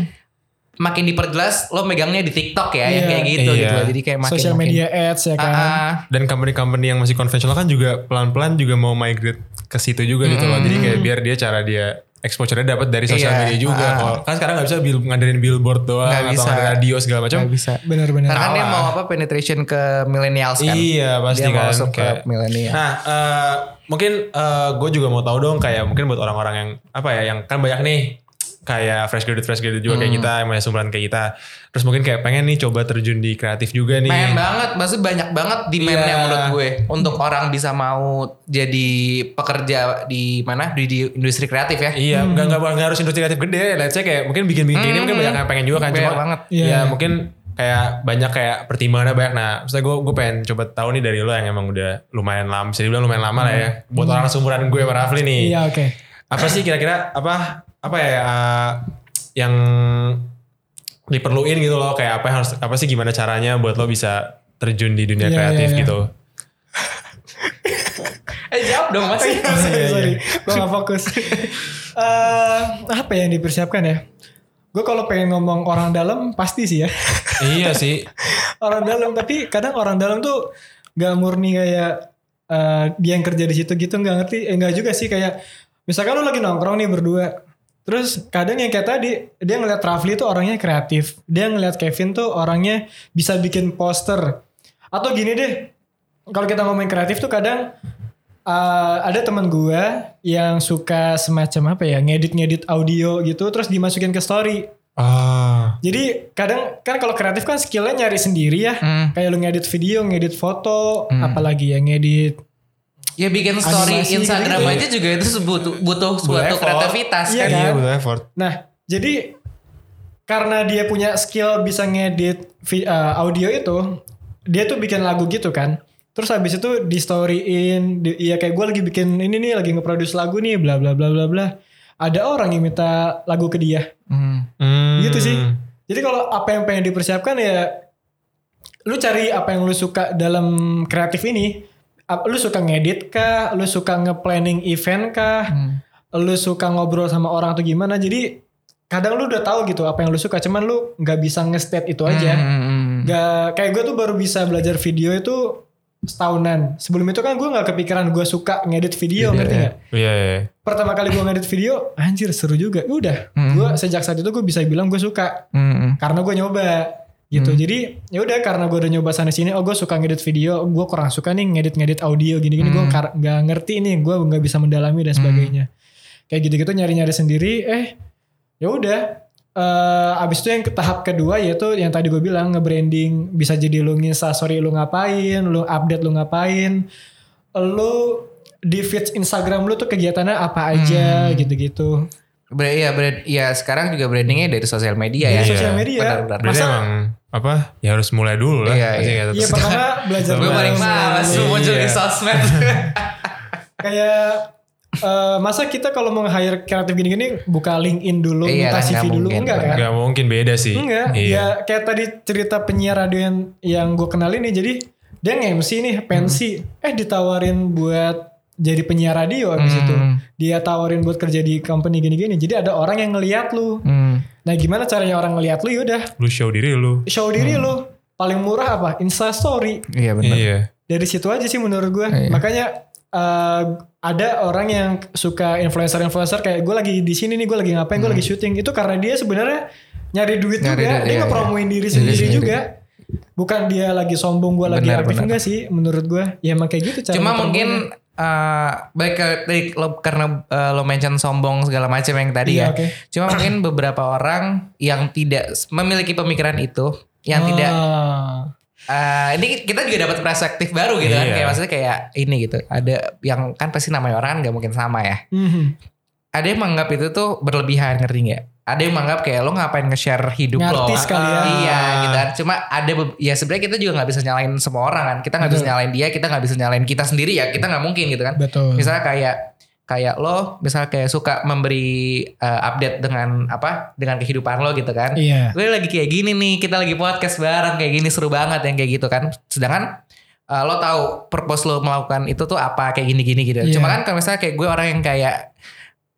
Makin diperjelas lo megangnya di TikTok ya yang Iya. kayak gitu Iya. gitu loh. Jadi kayak makin social makin- media ads ya kan. Ah, ah. Dan company-company yang masih konvensional kan juga pelan-pelan juga mau migrate ke situ juga gitu loh. Jadi kayak biar dia cara dia exposure-nya dapat dari sosial Iya, media juga. ah. Kalau kan sekarang nggak bisa bil- ngadain billboard doang Nggak atau bisa. ngadain radio segala macam. Nggak bisa. Benar-benar. Karena kan dia mau apa penetration ke millennials kan. Iya pasti Dia mau kan. masuk ke kayak- millennial. Nah eh, mungkin gue juga mau tahu dong kayak mungkin buat orang-orang yang apa ya yang kan banyak nih kayak fresh graduate fresh graduate juga Hmm. kayak kita yang masih sumuran kayak kita terus mungkin kayak pengen nih coba terjun di kreatif juga nih Pengen banget, maksudnya banyak banget demand-nya Iya. menurut gue untuk orang bisa mau jadi pekerja di mana di, di industri kreatif ya. Iya, nggak nggak nggak harus industri kreatif gede. Let's say kayak mungkin bikin bikin ini mungkin banyak yang pengen juga kan. Banyak Cuma banget. Iya. ya mungkin kayak banyak kayak pertimbangannya banyak. Nah, maksudnya gue gue pengen coba tahu nih dari lo yang emang udah lumayan lama, bisa dibilang lumayan lama lah ya. Buat orang seumuran gue sama Rafli nih. Iya oke. Apa sih kira-kira apa apa ya uh, yang diperluin gitu loh kayak apa yang harus apa sih gimana caranya buat lo bisa terjun di dunia Iya, kreatif iya, iya. gitu. Eh jawab dong Mas. sorry, iya, sorry. Gue gak fokus. Eh, apa yang dipersiapkan ya? Gue kalau pengen ngomong orang dalam pasti sih ya. iya sih. orang dalam tapi kadang orang dalam tuh gak murni kayak eh, dia yang kerja di situ gitu nggak ngerti. Eh, nggak juga sih kayak misalkan lu lagi nongkrong nih berdua. Terus kadang yang kayak tadi dia ngeliat Rafli tuh orangnya kreatif. Dia ngeliat Kevin tuh orangnya bisa bikin poster. Atau gini deh, kalau kita ngomongin kreatif tuh kadang uh, ada teman gua yang suka semacam apa ya ngedit-ngedit audio gitu terus dimasukin ke story. Ah. Jadi kadang kan kalau kreatif kan skillnya nyari sendiri ya. Hmm. Kayak lu ngedit video, ngedit foto, apalagi ya ngedit Ya bikin story Animasi Instagram gitu. aja juga itu butuh butuh suatu effort. kreativitas Iya kan. kan? Iya butuh effort. Nah, jadi karena dia punya skill bisa ngedit uh, audio itu, dia tuh bikin lagu gitu kan. Terus habis itu di storyin, di, ya kayak gue lagi bikin ini nih, lagi nge-produce lagu nih, bla bla bla bla bla. Ada orang yang minta lagu ke dia, Hmm. Hmm. gitu sih. Jadi kalau apa yang pengen dipersiapkan ya, lu cari apa yang lu suka dalam kreatif ini. Lu suka ngedit kah? Lu suka nge-planning event kah? Hmm. lu suka ngobrol sama orang atau gimana jadi kadang lu udah tahu gitu apa yang lu suka cuman lu nggak bisa nge-state itu aja Hmm, hmm, hmm. nggak kayak gue tuh baru bisa belajar video itu setahunan sebelum itu kan gue nggak kepikiran gue suka ngedit video ngerti nggak Iya, iya. pertama kali gue ngedit video anjir seru juga udah Hmm. gue sejak saat itu gue bisa bilang gue suka Hmm, hmm. karena gue nyoba gitu. Jadi ya udah karena gue udah nyoba sana sini oh gue suka ngedit video gue kurang suka nih ngedit ngedit audio gini gini gue Hmm. nggak ngerti nih gue nggak bisa mendalami dan sebagainya. Kayak gitu gitu nyari nyari sendiri eh ya udah. Eh abis itu yang ke tahap kedua yaitu yang tadi gue bilang nge-branding. Bisa jadi lu nginsta sorry lu ngapain lu update lu ngapain. Lu di feed Instagram lu tuh kegiatannya apa aja gitu-gitu. Ber- Iya, ber- iya sekarang juga brandingnya dari sosial media ya. Sosial media. Benar-benar. Berarti Masa- emang apa? Ya harus mulai dulu lah. Iya, iya. Iya tetep- pertama belajar Gue paling malas tuh muncul di Iya. sosmed. Kayak eh, masa kita kalau mau hire kreatif gini-gini buka LinkedIn dulu, Iya, minta CV dulu mungkin. enggak kan? Gak mungkin beda sih. Enggak. Iya. Ya kayak tadi cerita penyiar radio yang yang gue kenalin nih jadi dia nge-MC nih pensi eh ditawarin buat jadi penyiar radio abis Hmm. itu. Dia tawarin buat kerja di company gini-gini. Jadi ada orang yang ngeliat lu. Hmm. Nah, gimana caranya orang ngeliat lu yaudah Lu show diri lu. show diri lu. Paling murah apa? Insta story. Iya benar. Iya. dari situ aja sih menurut gue Iya. makanya eh, ada orang yang suka influencer-influencer kayak gue lagi di sini nih gue lagi ngapain gue lagi syuting itu karena dia sebenarnya nyari duit Hmm. Nyari juga duit, dia iya, ngepromoin diri Diri sendiri sendiri. juga bukan dia lagi sombong gue lagi benar. enggak sih menurut gue ya emang kayak gitu cara Cuma mungkin eh baik ke lo karena eh, lo mention sombong segala macam yang tadi Iya, ya. oke. Cuma mungkin beberapa orang yang tidak memiliki pemikiran itu, yang tidak Ah. eh, ini kita juga dapat perspektif baru gitu kan Iya. kayak maksudnya kayak ini gitu. Ada yang kan pasti namanya orang kan nggak mungkin sama ya. Mhm. Ada yang menganggap itu tuh berlebihan ngerti nggak? Ada yang menganggap kayak lo ngapain nge-share hidup lo. Ngartis kali ya. Iya gitu kan. Cuma ada ya sebenarnya kita juga nggak bisa nyalain semua orang kan. Kita nggak bisa nyalain dia, kita nggak bisa nyalain kita sendiri ya. Kita nggak mungkin gitu kan. betul Misalnya kayak kayak lo misalnya kayak suka memberi uh, update dengan apa dengan kehidupan lo gitu kan iya gue lagi kayak gini nih kita lagi podcast bareng kayak gini seru banget yang kayak gitu kan sedangkan uh, lo tahu purpose lo melakukan itu tuh apa kayak gini gini gitu Iya. cuma kan kalau misalnya kayak gue orang yang kayak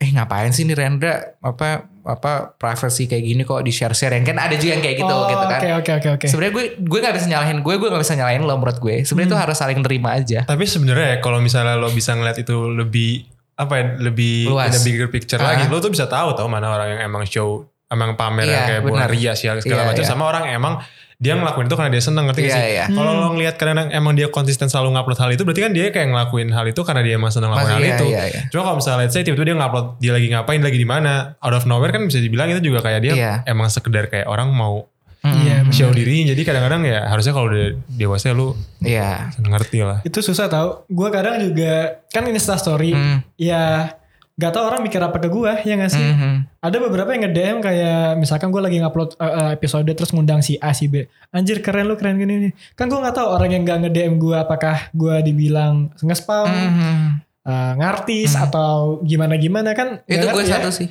eh ngapain sih nih Rendra apa apa privacy kayak gini kok di share share yang kan ada juga yang kayak gitu Oh, gitu kan oke oke oke oke sebenarnya gue gue nggak bisa nyalahin gue gue nggak bisa nyalahin lo menurut gue sebenarnya itu Hmm. harus saling terima aja Tapi sebenarnya ya, kalau misalnya lo bisa ngeliat itu lebih apa ya lebih Luas. in a bigger picture Ah. lagi, lo tuh bisa tahu tau mana orang yang emang show, emang pamer yang Iya, kayak bukan rias ya segala Iya, macam, iya. sama orang emang dia ngelakuin itu karena dia seneng ngerti gak Iya, sih? iya. Kalau Hmm. lo ngeliat karena emang dia konsisten selalu ngupload hal itu, berarti kan dia kayak ngelakuin hal itu karena dia emang seneng ngelakuin Masih, hal iya, itu. iya, iya. Cuma kalau misalnya let's say tiba-tiba dia ngupload dia lagi ngapain, lagi di mana, out of nowhere kan bisa dibilang itu juga kayak dia Iya. emang sekedar kayak orang mau Iya, Hmm. show diri. Jadi kadang-kadang ya harusnya kalau udah dewasa lu Iya. ngerti lah. itu susah tau gue kadang juga kan Insta story Hmm. ya gak tau orang mikir apa ke gue ya gak sih Mhm. Ada beberapa yang nge-DM kayak misalkan gue lagi ngupload uh, episode terus ngundang si A si B. Anjir keren lu keren gini nih. Kan gue nggak tahu orang yang gak nge-DM gue apakah gue dibilang nge-spam, Mhm. uh, ngartis atau gimana-gimana kan. Itu gue ya. satu sih.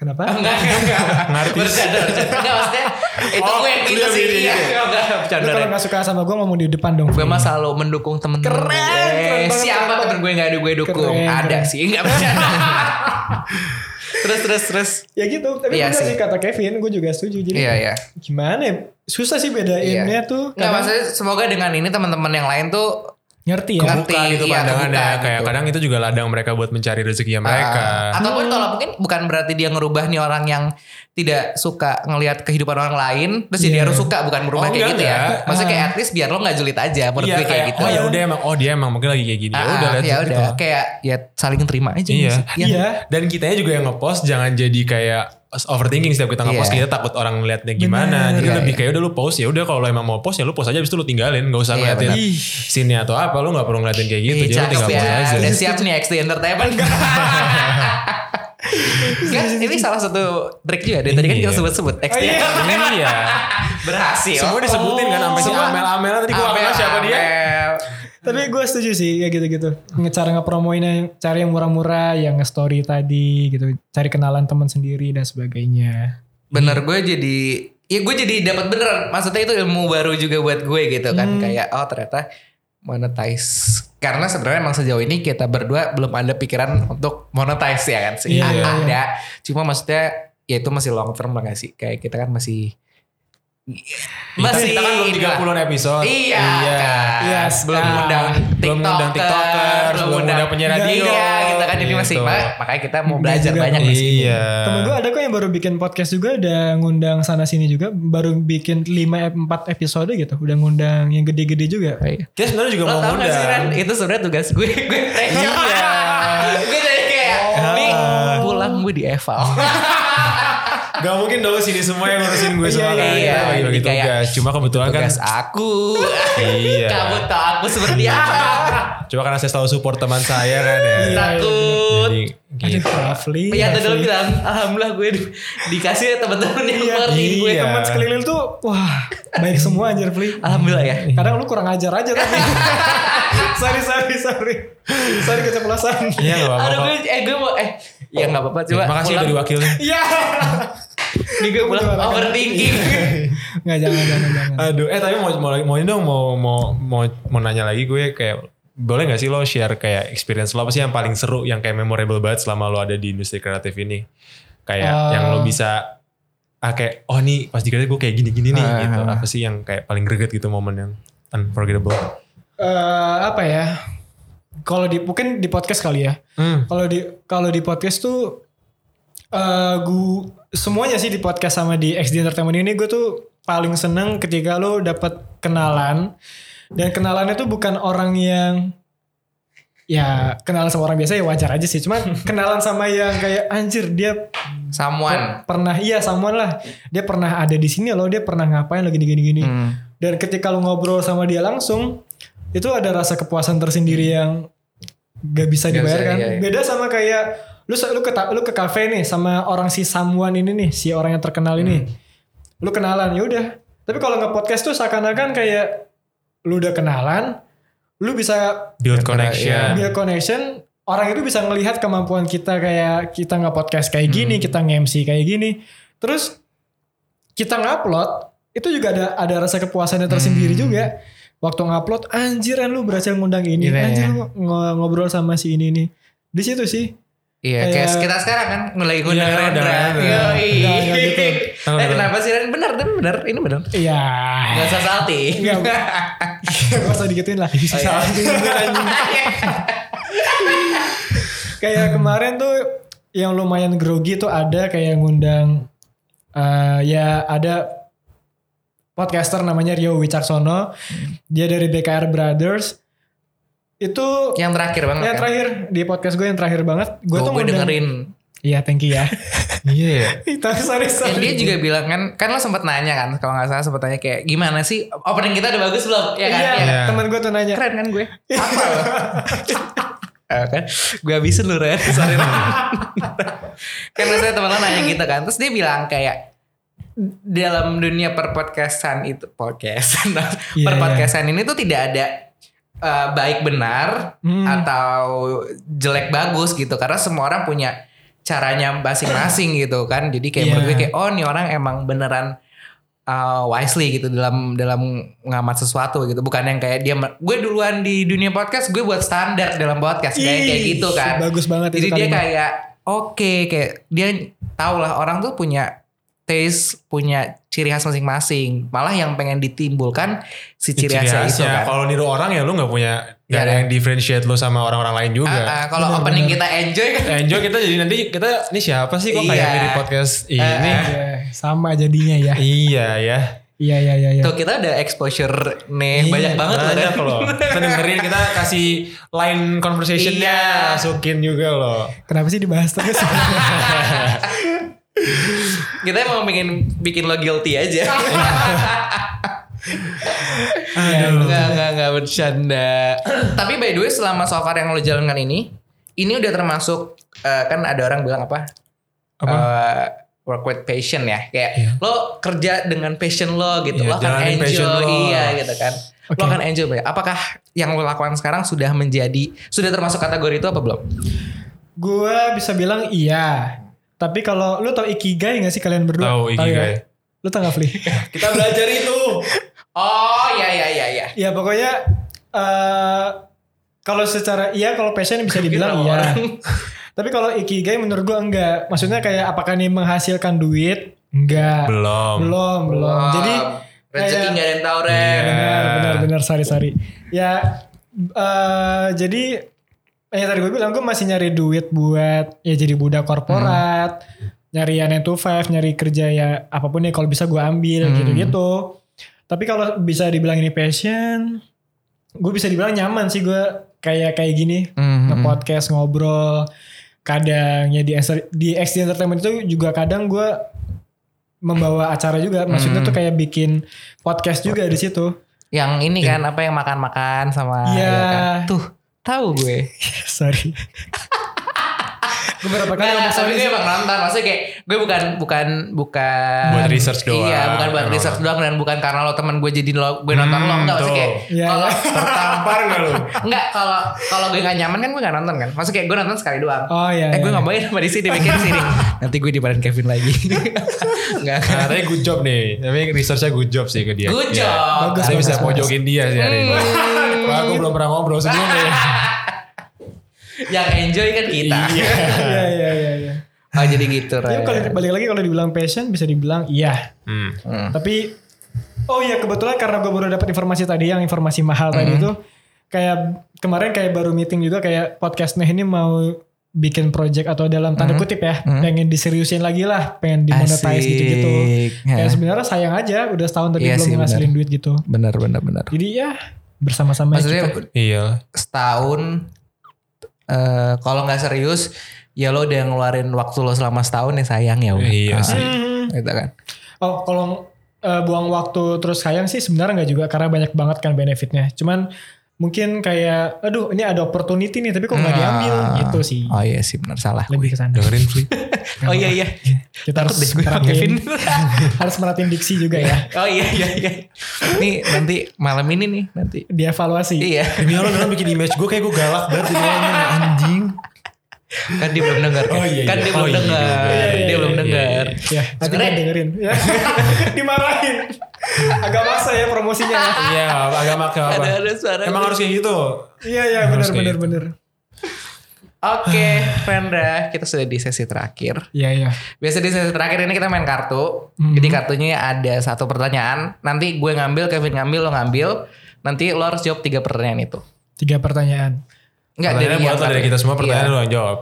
Kenapa? Enggak, enggak, enggak. Ngartis. Bercanda, bercanda. Enggak maksudnya. Itu Oh, gue yang gitu iya, sih. iya, Iya, iya. enggak, enggak. Lu Bercanda. kalau nggak suka sama gue ngomong di depan dong. Gue mah selalu mendukung temen-temen Keren, gue. keren banget, Siapa temen gue gak ada gue dukung? Keren, ada keren. sih. Enggak bercanda. terus, terus, terus. Ya gitu. Tapi Iya bener sih. sih kata Kevin, gue juga setuju. Jadi Iya, iya. gimana ya? Susah sih bedainnya tuh. Enggak maksudnya semoga dengan ini teman-teman yang lain tuh Ngerti ya? Ngerti. kebuka gitu iya, pandangannya kebuka kayak gitu. kadang itu juga ladang mereka buat mencari rezekinya mereka Ah, ataupun kalau mungkin bukan berarti dia ngerubah nih orang yang tidak suka ngelihat kehidupan orang lain terus jadi Iya. harus suka bukan berubah Oh, kayak enggak, gitu ya. enggak. Maksudnya kayak at least biar lo nggak julid aja menurut iya gue kayak, gitu. oh ya udah emang oh dia emang mungkin lagi kayak gini ya Ah, udah ya gitu. udah kayak ya saling terima aja Iya. sih. Ya. Iya. dan kitanya juga yang ngepost jangan jadi kayak overthinking setiap kita ngepost Iya. kita takut orang ngeliatnya gimana Bener. jadi Iya, lebih iya. kayak udah lu post ya udah kalau emang mau post ya lu post aja abis itu lu tinggalin gak usah Iya, ngeliatin scene atau apa lu gak perlu ngeliatin kayak gitu Ih, jadi lu tinggal ya. post aja Udah siap nih XT Entertainment. Kan ini salah satu trik juga dari tadi kan kita Iya. sebut-sebut XT iya. Entertainment. iya Berhasil. semua disebutin kan sampai si. Amel Amel tadi gua kenal siapa dia Amel. Tapi gue setuju sih kayak gitu-gitu. Cara ngepromoin yang cari yang murah-murah, yang nge-story tadi gitu. Cari kenalan teman sendiri dan sebagainya. Bener gue jadi ya gue jadi dapat beneran maksudnya itu ilmu baru juga buat gue gitu kan Hmm. kayak oh ternyata monetize. Karena sebenarnya emang sejauh ini kita berdua belum ada pikiran untuk monetize ya kan? Sih. Iya. ada. Cuma maksudnya ya itu masih long term lah gak sih? Kayak kita kan masih masih kita kan belum inilah. 30 episode Iya, kan. Yes. belum Ah. undang belum undang tiktokers belum undang penyiar radio Iya, kita kan ini masih Gitu. ma- makanya kita mau belajar juga banyak dong. di sini. iya Temen gue ada kok yang baru bikin podcast juga udah ngundang sana sini juga. Baru bikin 5 4 episode gitu. Udah ngundang yang gede-gede juga. kita sebenarnya juga Lo mau tau gak sih ngundang itu sebenarnya tugas gue, gue. Iya. gue jadi kayak, Oh. nih pulang gue di eval. Gak mungkin dong sini semua yang ngurusin gue semua Iya, kan. iya, iya. kayak tugas. Cuma kebetulan kan. Tugas aku. Iya. Kamu tau aku seperti apa. Cuma karena saya selalu support teman saya kan ya. Takut. Jadi gitu. Rafli. Ya tadi lo bilang, alhamdulillah gue di- dikasih ya teman-teman yang Iya, ngerti gue. iya. Teman sekeliling tuh, wah baik semua anjir Fli. Alhamdulillah ya. Kadang lu kurang ajar aja tapi. sorry, sorry, sorry. Sorry keceplosan. Iya gak apa-apa Aduh gue, eh gue mau, eh ya gak apa-apa coba. Terima kasih udah diwakilin. Iya. Ini gue pulang overthinking. Nggak, jangan, jangan, jangan. Aduh, eh tapi mau mau mau ini dong mau mau mau mau nanya lagi gue kayak boleh gak sih lo share kayak experience lo apa sih yang paling seru yang kayak memorable banget selama lo ada di industri kreatif ini kayak Eh. yang lo bisa ah kayak oh nih pas di kreatif gue kayak gini-gini nih Ah. gitu apa sih yang kayak paling greget gitu momen yang unforgettable Eh, apa ya? Kalau di mungkin di podcast kali ya. hmm. Kalau di kalau di podcast tuh eh gu semuanya sih di podcast sama di XD Entertainment ini gue tuh paling seneng ketika lo dapet kenalan dan kenalannya tuh bukan orang yang ya kenalan sama orang biasa ya wajar aja sih cuman kenalan sama yang kayak anjir dia Someone. pernah iya someone lah dia pernah ada di sini loh dia pernah ngapain lagi gini gini Hmm. dan ketika lu ngobrol sama dia langsung itu ada rasa kepuasan tersendiri yang gak bisa Gak bisa, dibayarkan. iya, iya. Beda sama kayak lu lu ke lu ke kafe nih sama orang si someone ini nih, si orang yang terkenal ini. Hmm. Lu kenalan ya udah. Tapi kalau nge podcast tuh seakan-akan kayak lu udah kenalan, lu bisa build connection build connection, orang itu bisa ngelihat kemampuan kita kayak kita nge podcast kayak gini, kita nge-MC kayak gini. Terus kita ngupload itu juga ada ada rasa kepuasannya tersendiri Hmm. juga. Waktu ngupload anjir lu berhasil ngundang ini, Gila anjir ya. lu ngo- ngobrol sama si ini nih. Di situ sih. Iya, kayak Kayak- kita sekarang kan mulai ngundang Iya, Rendra. Udah, udah gitu. Eh kenapa sih Ren? Bener, dan bener. Ini bener. Iya. Gak usah salty. Enggak. Gak usah digituin lah. Oh, iya. kayak kemarin tuh yang lumayan grogi tuh ada kayak ngundang eh, ya ada podcaster namanya Rio Wicaksono. Dia dari BKR Brothers. Itu Yang terakhir banget yang kan? terakhir di podcast gue yang terakhir banget. Gue Gue tuh ngundang- dengerin. Iya, thank you ya. iya Tapi sorry, sorry. Dan dia juga bilang kan, kan lo sempet nanya kan, kalau gak salah sempet nanya kayak gimana sih opening kita udah bagus belum? Iya kan? Iya, kan? Iya. teman gue tuh nanya. Keren kan gue? Apa lo? Eh, kan gue habisin lu Ren sorry Ren kan saya temen lo nanya gitu kan terus dia bilang kayak dalam dunia perpodcastan itu podcastan Iya, perpodcastan ini tuh tidak ada eh, baik benar Hmm. atau jelek bagus gitu karena semua orang punya caranya masing-masing gitu kan jadi kayak Iya. menurut gue kayak oh nih orang emang beneran uh, wisely gitu dalam dalam ngamat sesuatu gitu bukan yang kayak dia gue duluan di dunia podcast gue buat standar dalam podcast kayak kayak Ih, gitu kan Bagus banget jadi itu dia kalimat. kayak oke kayak dia tahu lah orang tuh punya taste punya ciri khas masing-masing malah yang pengen ditimbulkan si ciri, ciri khasnya itu kan kalau niru orang ya lu nggak punya Gak Ya ada kan? yang differentiate lo sama orang-orang lain juga. Ah, ah, kalau opening kita enjoy kan. Enjoy kita jadi nanti kita ini siapa sih kok kayak Iya. mirip podcast ini? Ya, sama jadinya ya. iya ya. Iya iya iya. iya. Tuh kita ada exposure nih banyak banget loh banyak kan. loh. Kita dengerin kita kasih line conversationnya Iya. masukin juga loh. Kenapa sih dibahas terus? kita emang pengen bikin lo guilty aja. Aduh. Enggak, enggak, enggak bercanda. Tapi by the way selama so far yang lo jalankan ini, ini udah termasuk eh, kan ada orang bilang apa? Apa? Eh, work with passion ya. Kayak lo kerja dengan passion lo gitu. Iya, lo akan enjoy lo. iya gitu kan. Lo Oke. akan enjoy banget. Apakah yang lo lakukan sekarang sudah menjadi sudah termasuk kategori itu apa belum? gue bisa bilang iya. Tapi kalau lu tau ikigai gak sih kalian berdua? Tahu ikigai. ya? Lu tau gak Fli? Kita belajar itu. Oh iya iya iya iya. ya pokoknya eh kalau secara iya kalau passion bisa dibilang iya. Tapi kalau ikigai menurut gue enggak. Maksudnya kayak apakah ini menghasilkan duit? Enggak. Belum. Belum, belum. Wah, Jadi rezeki kayak- nggak ada yang tahu Ren. Iya. benar benar benar sorry sorry ya eh jadi ya tadi gue bilang gue masih nyari duit buat ya jadi budak korporat nyari yang 9 to 5 nyari kerja ya apa pun ya kalau bisa gue ambil Hmm. gitu gitu tapi kalau bisa dibilang ini passion gue bisa dibilang nyaman sih gue kayak kayak gini Mhm. nge-podcast ngobrol kadang ya di di XD Entertainment itu juga kadang gue membawa acara juga maksudnya Hmm. tuh kayak bikin podcast juga di situ Yang ini kan apa yang makan-makan sama Iya. ya kan? Tuh, tahu gue. sorry gue berapa kali Nggak, ngomong tapi gue emang nonton. Maksudnya kayak gue bukan bukan bukan Buat research doang. Iya, bukan buat research doang dan bukan karena lo temen gue jadi lo gue nonton lo enggak maksudnya kayak Iya, kalau iya. Tertampar gak lu? enggak kalau kalau gue gak nyaman kan gue gak nonton kan. Maksudnya kayak gue nonton sekali doang. oh iya eh gue iya. gak mau ya sama di sini bikin sini. Nanti gue dimarahin Kevin lagi. Enggak kan. Nah, tapi good job nih. Tapi researchnya good job sih ke dia. Good Iya. job. Bagus, Saya bisa pojokin dia sih hari ini. Hmm. Wah, aku belum pernah ngobrol sebelumnya. Yang enjoy kan kita. Iya. iya iya iya iya Oh jadi gitu. Ya, Ren. kalau balik lagi kalau dibilang passion bisa dibilang iya Hmm. Hmm. tapi oh iya kebetulan karena gue baru dapat informasi tadi yang informasi mahal tadi itu kayak kemarin kayak baru meeting juga kayak podcast nah ini mau bikin project atau dalam tanda kutip ya pengen diseriusin lagi lah pengen dimonetize gitu-gitu Ya. kayak sebenarnya sayang aja udah setahun tapi Iya belum sih, ngasilin duit gitu Benar benar benar. jadi ya bersama-sama Maksudnya kita. Iya. setahun eh kalau nggak serius ya lo udah ngeluarin waktu lo selama setahun ya sayang ya udah. Iya sih. Hmm. gitu kan. Oh, kalau eh, buang waktu terus sayang sih sebenarnya nggak juga karena banyak banget kan benefitnya. Cuman mungkin kayak, aduh ini ada opportunity nih tapi kok nggak diambil Ah. gitu sih. Oh iya sih benar salah. Lebih ke sana. Dengerin Fli. Oh iya iya. Kita harus Takut deh merhatiin, Kevin. harus merhatiin diksi juga ya. oh iya iya iya. Nih nanti malam ini nih nanti. Dievaluasi. Iya. Demi Allah dalam bikin image gue kayak gue galak banget di dalamnya anjing. Kan dia belum dengar kan. Oh iya, kan iya. dia Oh belum iya, dengar. iya, iya, Dia iya, belum iya, dengar. Ya, nanti Sebenarnya- kan dengerin. Ya. Dimarahin. Agak maksa ya promosinya. ya. Iya, agak maksa apa. Ada ada suara. Emang harus kayak gitu. Iya iya benar benar gitu. benar. Oke, Vendra, kita sudah di sesi terakhir. Iya iya. Biasa di sesi terakhir ini kita main kartu. Mhm. Jadi kartunya ada satu pertanyaan. Nanti gue ngambil, Kevin ngambil, lo ngambil. Nanti lo harus jawab tiga pertanyaan itu. Tiga pertanyaan. Enggak Pertanyaannya buat lo dari kita semua pertanyaan Iya. lo yang jawab.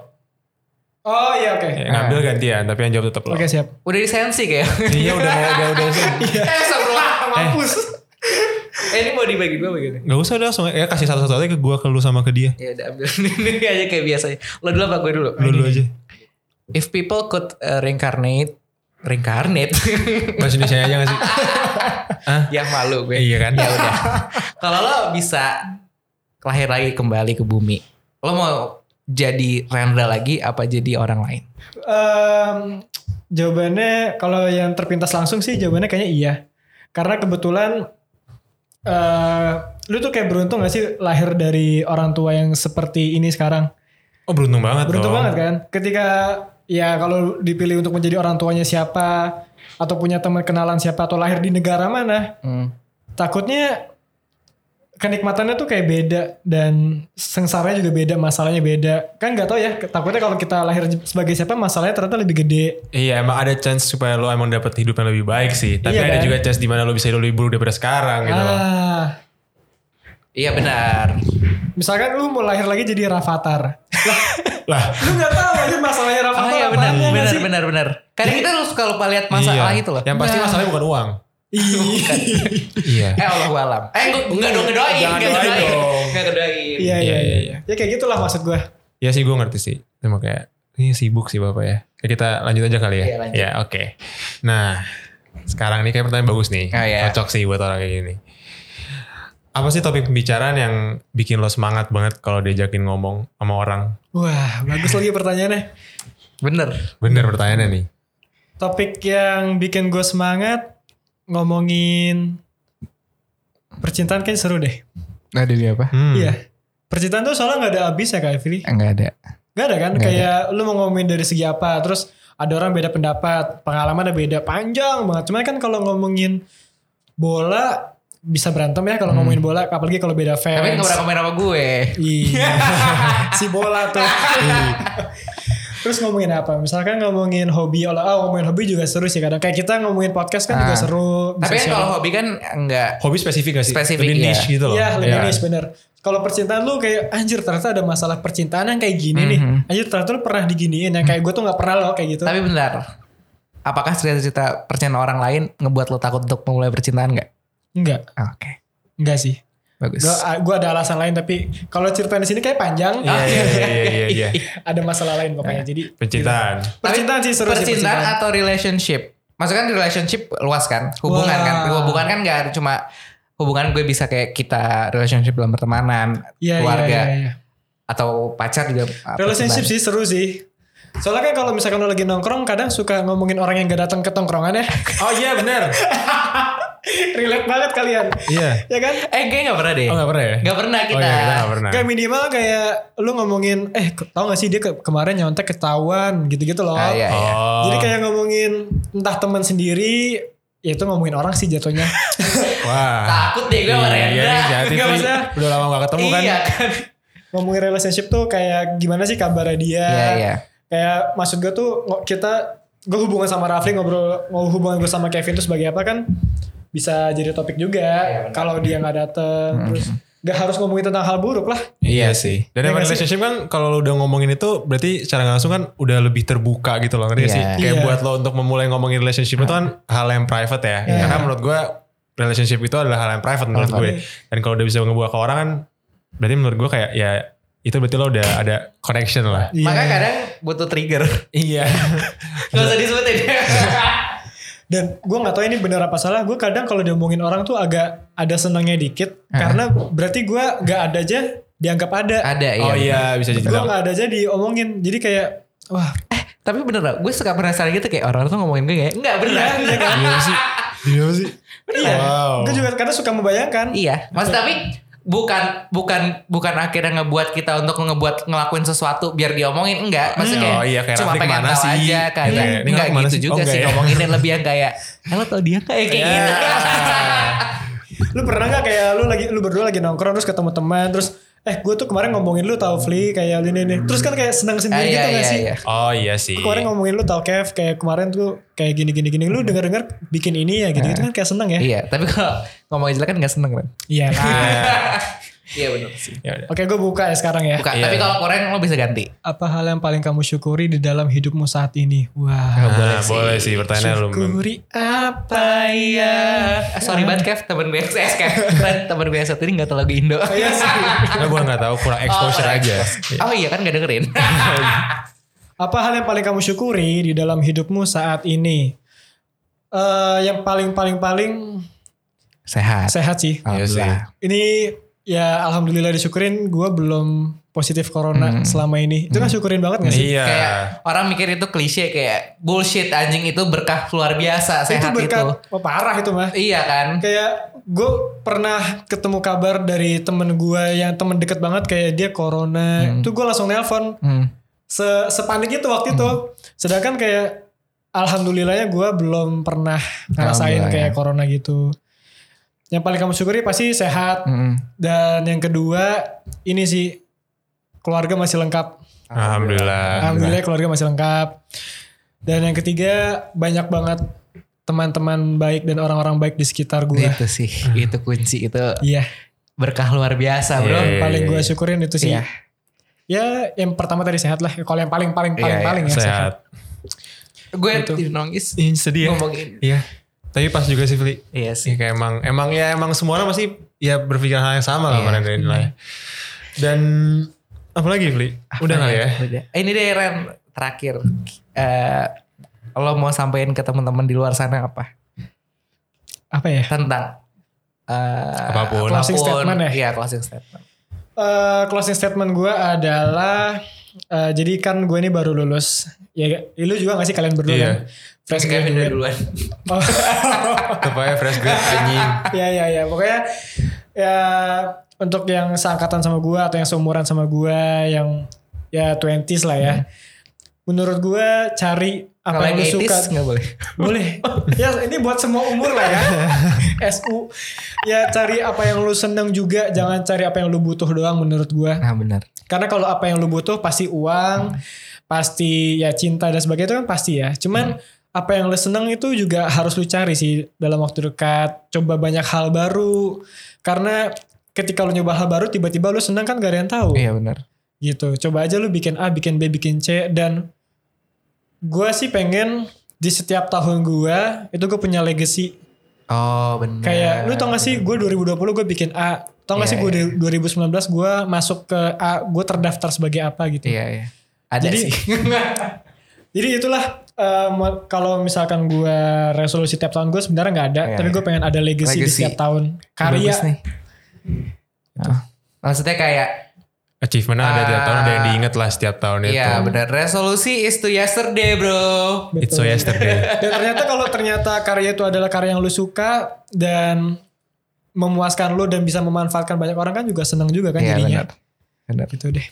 Oh iya oke. Ya, ngambil gantian, tapi yang jawab tetap lo. Oke siap. Udah disensi kayak. Iya udah mau udah udah. Iya. eh, sebelum Mampus. Eh, ini mau dibagi gue begini. Gak usah udah langsung ya kasih satu-satu aja ke gue ke lu sama ke dia. Ya udah ambil ini aja kayak biasanya. Lo dulu apa gue dulu? Lu dulu aja. If people could uh, reincarnate, reincarnate, Bahasa Indonesia aja gak sih? yang malu gue. Iya kan? Ya udah. Kalau lo bisa lahir lagi kembali ke bumi, lo mau jadi Rendra lagi apa jadi orang lain? Em, jawabannya kalau yang terpintas langsung sih jawabannya kayaknya iya. Karena kebetulan eh lu tuh kayak beruntung gak sih lahir dari orang tua yang seperti ini sekarang? Oh beruntung banget Beruntung dong. banget kan? Ketika ya kalau dipilih untuk menjadi orang tuanya siapa atau punya teman kenalan siapa atau lahir di negara mana, Hmm. takutnya kenikmatannya tuh kayak beda dan sengsaranya juga beda, masalahnya beda. Kan nggak tahu ya, takutnya kalau kita lahir sebagai siapa masalahnya ternyata lebih gede. Iya emang ada chance supaya lo emang dapat hidup yang lebih baik sih. Tapi Iya ada kan? juga chance di mana lo bisa hidup lebih buruk daripada sekarang gitu loh. Ah, Iya benar. Misalkan lu mau lahir lagi jadi Rafathar. Lah, Lah, lu gak tahu aja masalahnya Oh Rafathar iya benar, apaan, ya nggak benar, sih? benar, benar. Kadang kita lu suka lupa lihat masalah iya. itu loh. Yang pasti Nah. masalahnya bukan uang. Iya. Iya. Eh Allah alam. Eh enggak, enggak dong ngedoain, enggak doain ngedoain. Enggak ngedoain. Iya, Iya, iya, iya, iya. Ya kayak gitulah maksud gue. Iya sih gue ngerti sih. Cuma kayak ini sibuk sih bapak ya. Kita lanjut aja kali ya. Iya. Ya oke. Nah sekarang ini kayak pertanyaan bagus nih. Oh, iya. Cocok sih buat orang kayak gini. Apa sih topik pembicaraan yang bikin lo semangat banget kalau diajakin ngomong sama orang? Wah, bagus lagi pertanyaannya. Bener. Bener pertanyaannya nih. Topik yang bikin gue semangat ngomongin percintaan kayak seru deh. Ada di apa? Hmm. Iya. Percintaan tuh soalnya gak ada habis ya Kak Fili. Enggak ada. Gak ada kan? Nggak kayak lu mau ngomongin dari segi apa. Terus ada orang beda pendapat. Pengalaman ada beda. Panjang banget. Cuman kan kalau ngomongin bola bisa berantem ya kalau ngomongin bola. Apalagi kalau beda fans. Hmm. Tapi enggak pernah komen sama gue. Iya. si bola tuh. Terus ngomongin apa? Misalkan ngomongin hobi olah oh, ngomongin hobi juga seru sih kadang. Kayak kita ngomongin podcast kan juga Ah. seru. Tapi kan kalau hobi kan enggak. Hobi spesifik gak sih? Spesifik, Lebih iya. niche gitu loh. Iya, lebih Iya. niche bener. Kalau percintaan lu kayak anjir ternyata ada masalah percintaan yang kayak gini nih. Mhm. Anjir ternyata lu pernah diginiin yang kayak gue tuh nggak pernah loh kayak gitu. Tapi benar. Apakah cerita-cerita percintaan orang lain ngebuat lo takut untuk memulai percintaan enggak? Enggak, Oke. enggak sih. Bagus. Gue gue ada alasan lain tapi kalau cerita di sini kayak panjang. Iya iya iya iya iya. ada masalah lain pokoknya. Jadi Percintaan. percintaan sih seru sih percintaan percintaan. atau relationship? Maksudnya kan relationship luas kan? Hubungan Wah. kan? Hubungan kan gak ada cuma hubungan gue bisa kayak kita relationship dalam pertemanan, Iya, iya, keluarga iya, iya. atau pacar juga. Relationship percintaan. sih seru sih. Soalnya kan kalau misalkan lo lagi nongkrong kadang suka ngomongin orang yang gak datang ke tongkrongan ya. Oh iya bener. Relate banget kalian. Iya. ya kan? Eh kayaknya gak pernah deh. Oh gak pernah ya? Gak pernah kita. Oh iya kita gak pernah. Kayak minimal kayak lu ngomongin eh tau gak sih dia ke- kemarin nyontek ketahuan gitu-gitu loh. Ah, iya, iya. Oh. Jadi kayak ngomongin entah teman sendiri ya itu ngomongin orang sih jatuhnya. Wah. Takut deh gue sama Iya Rendra. nih jadi Nggak, maksudnya- Udah lama gak ketemu kan? Iya kan. ngomongin relationship tuh kayak gimana sih kabarnya dia. Iya iya. Kayak maksud gue tuh kita gue hubungan sama Rafli ngobrol ngobrol hubungan gue sama Kevin tuh sebagai apa kan bisa jadi topik juga benar. kalau dia nggak dateng terus gak harus ngomongin tentang hal buruk lah Iya sih. Dan Iya emang nggak sih? relationship kan kalau lu udah ngomongin itu berarti secara langsung kan udah lebih terbuka gitu loh ngerti nggak sih? Kayak Iya. buat lo untuk memulai ngomongin relationship itu kan hal yang private ya. Iya. Karena menurut gue relationship itu adalah hal yang private menurut gue. Dan kalau udah bisa ngebuka ke orang kan berarti menurut gue kayak ya itu berarti lo udah ada connection lah. Iya. Makanya kadang butuh trigger. Iya. Gak usah disebutin. dan gue nggak tahu ini bener apa salah gue kadang kalau diomongin orang tuh agak ada senangnya dikit karena berarti gue nggak ada aja dianggap ada Ada iya. oh iya bisa jadi. gue nggak ada aja diomongin jadi kayak wah Tapi bener lah, gue suka penasaran gitu kayak orang tuh ngomongin gue kayak enggak bener. iya kan Iya sih. Iya sih. iya Wow. gue juga kadang suka membayangkan Iya, mas tapi bukan bukan bukan akhirnya ngebuat kita untuk ngebuat ngelakuin sesuatu biar diomongin enggak maksudnya Oh iya, kayak cuma pengen tahu sih? aja kayak Gitu ya. Ini enggak gitu sih? juga Oh, sih ya? ngomonginnya lebih yang kayak "Eh, lo tau dia kayak kayak Iya. gitu lu pernah nggak kayak lu lagi lu berdua lagi nongkrong terus ketemu teman terus eh gue tuh kemarin ngomongin lu tau Fli kayak ini nih terus kan kayak senang Ah, sendiri gitu iya, gak iya, sih? iya. Oh iya sih. kemarin ngomongin lu tau Kev kayak kemarin tuh kayak gini gini gini lu denger dengar bikin ini ya gitu gitu kan kayak seneng ya? Iya tapi kalau ngomongin jelek kan nggak seneng kan iya. Nah, iya benar sih. Ya oke gue buka ya sekarang ya. Bukan Iya. tapi kalau kurang lo bisa ganti? Apa hal yang paling kamu syukuri di dalam hidupmu saat ini? Wah. Nah, boleh boleh, sih. sih pertanyaan lu. syukuri apa ya? Ah, sorry banget Kev. Temen gue SS Kev temen gue satu ini gak tau lagu Indo. Iya sih. Nah, gue gak tahu kurang exposure Oh, aja. Oh iya kan gak dengerin. Apa hal yang paling kamu syukuri di dalam hidupmu saat ini? Eh yang paling paling paling Sehat. Sehat sih. Iya sih. Alhamdulillah. ini ya alhamdulillah disyukurin. Gue belum positif corona selama ini. Itu kan syukurin banget gak sih? Iya. Kayak orang mikir itu klise kayak bullshit anjing itu berkah luar biasa itu sehat itu. berkat oh, parah itu mah Iya kan? kayak gue pernah ketemu kabar dari temen gue yang temen deket banget kayak dia corona. Itu gue langsung nelpon. Hmm. se sepanik itu waktu itu. Sedangkan kayak alhamdulillahnya gue belum pernah ngerasain kayak ya. corona gitu yang paling kamu syukuri pasti sehat Mm-mm. dan yang kedua ini sih keluarga masih lengkap Alhamdulillah. alhamdulillah keluarga masih lengkap dan yang ketiga banyak banget teman-teman baik dan orang-orang baik di sekitar gue Itu sih, itu kunci itu. iya berkah luar biasa bro. Iya. paling gue syukurin itu sih. Iya. Ya yang pertama tadi sehat lah. Kalau yang paling paling paling Iya, iya. paling ya sehat. Sehat. Gue Gitu. nangis Ih, sedih ya. ngomongin. Iya. Tapi pas juga sih Fli. Iya Sih sih. kayak emang emang ya emang semua orang pasti ya berpikiran hal yang sama lah Iya. dari nilai. Dan apalagi Fli? Udah kali ya. Udah. Eh, Ini deh Ren terakhir. Eh lo mau sampaikan ke teman-teman di luar sana apa Apa ya? tentang eh, Apa pun. Closing statement ya? Iya closing statement. Eh, closing statement gue adalah eh, jadi kan gue ini baru lulus. Ya, lu juga gak sih kalian berdua Iya. kan? Fresh Kevin graduate. duluan. Oh. Tepatnya fresh grad anjing. ya ya ya pokoknya ya untuk yang seangkatan sama gua atau yang seumuran sama gua yang ya 20s lah ya. Menurut gua cari apa Kalau yang lu suka. 80s nggak boleh. Boleh. ya ini buat semua umur lah ya. SU. Ya cari apa yang lu seneng juga, jangan cari apa yang lu butuh doang menurut gua. Nah benar. Karena kalau apa yang lu butuh pasti uang, pasti ya cinta dan sebagainya itu kan pasti ya. Cuman apa yang lu seneng itu juga harus lu cari sih dalam waktu dekat. Coba banyak hal baru. Karena ketika lu nyoba hal baru tiba-tiba lu seneng kan gak ada yang tahu. Iya benar. Gitu. Coba aja lu bikin A, bikin B, bikin C dan gua sih pengen di setiap tahun gua itu gue punya legacy Oh benar. Kayak lu tau gak sih gue 2020 gue bikin A. Tau gak Iya, sih gue 2019 gue masuk ke A. Gue terdaftar sebagai apa gitu. Iya iya. Ada Jadi- sih. Jadi itulah mo- kalau misalkan gue resolusi tiap tahun gue sebenarnya nggak ada. Iya, tapi gue pengen ada legacy, di Legacy. setiap tahun. Karya. Bagus nih. Nah, maksudnya kayak Achievement ada tiap tahun ada yang diinget lah setiap tahun itu. Iya benar. Resolusi is to yesterday bro. It's so yesterday. Dan ternyata kalau ternyata karya itu adalah karya yang lu suka dan memuaskan lu dan bisa memanfaatkan banyak orang kan juga seneng juga kan Iya jadinya. benar. Benar. Gitu deh.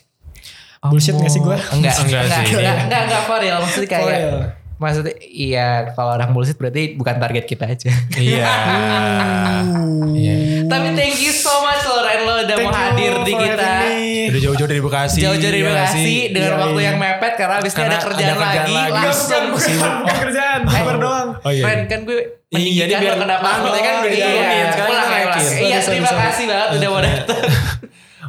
Bullshit gak sih gua? Enggak, Enggak enggak, sih. enggak, enggak, enggak, for real. Maksudnya kayak, For real. maksudnya iya kalau orang bullshit berarti bukan target kita aja. Iya. Iya. Tapi thank you so much loh Ren lo udah Thank mau hadir di kita. Udah jauh-jauh dari Bekasi. Jauh-jauh dari iya Bekasi dengan Iya, waktu iya. yang mepet karena abis ini Karena ada kerjaan, ada kerjaan lagi. lagi. Langsung. Bukan, bukan kerjaan, kabar doang. Oh iya. Ren kan gue Iya, meninggikan dia biar lo kenapa? Maksudnya kan oh, udah iya, iya, iya, sekarang ya. Iya terima kasih banget udah mau datang.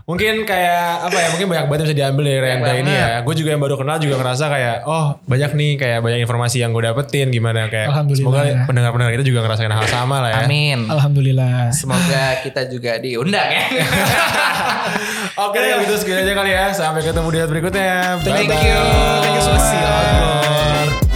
Mungkin kayak apa ya? Mungkin banyak banget yang bisa diambil dari Renda ini banget. ya. Gue juga yang baru kenal juga ngerasa kayak oh banyak nih kayak banyak informasi yang gue dapetin gimana kayak. Semoga pendengar-pendengar kita juga ngerasain hal sama lah ya. Amin. Alhamdulillah. Semoga kita juga diundang ya. Oke, kalau gitu segitu aja kali ya. Sampai ketemu di episode berikutnya. Thank Bye-bye. you. Thank you so much.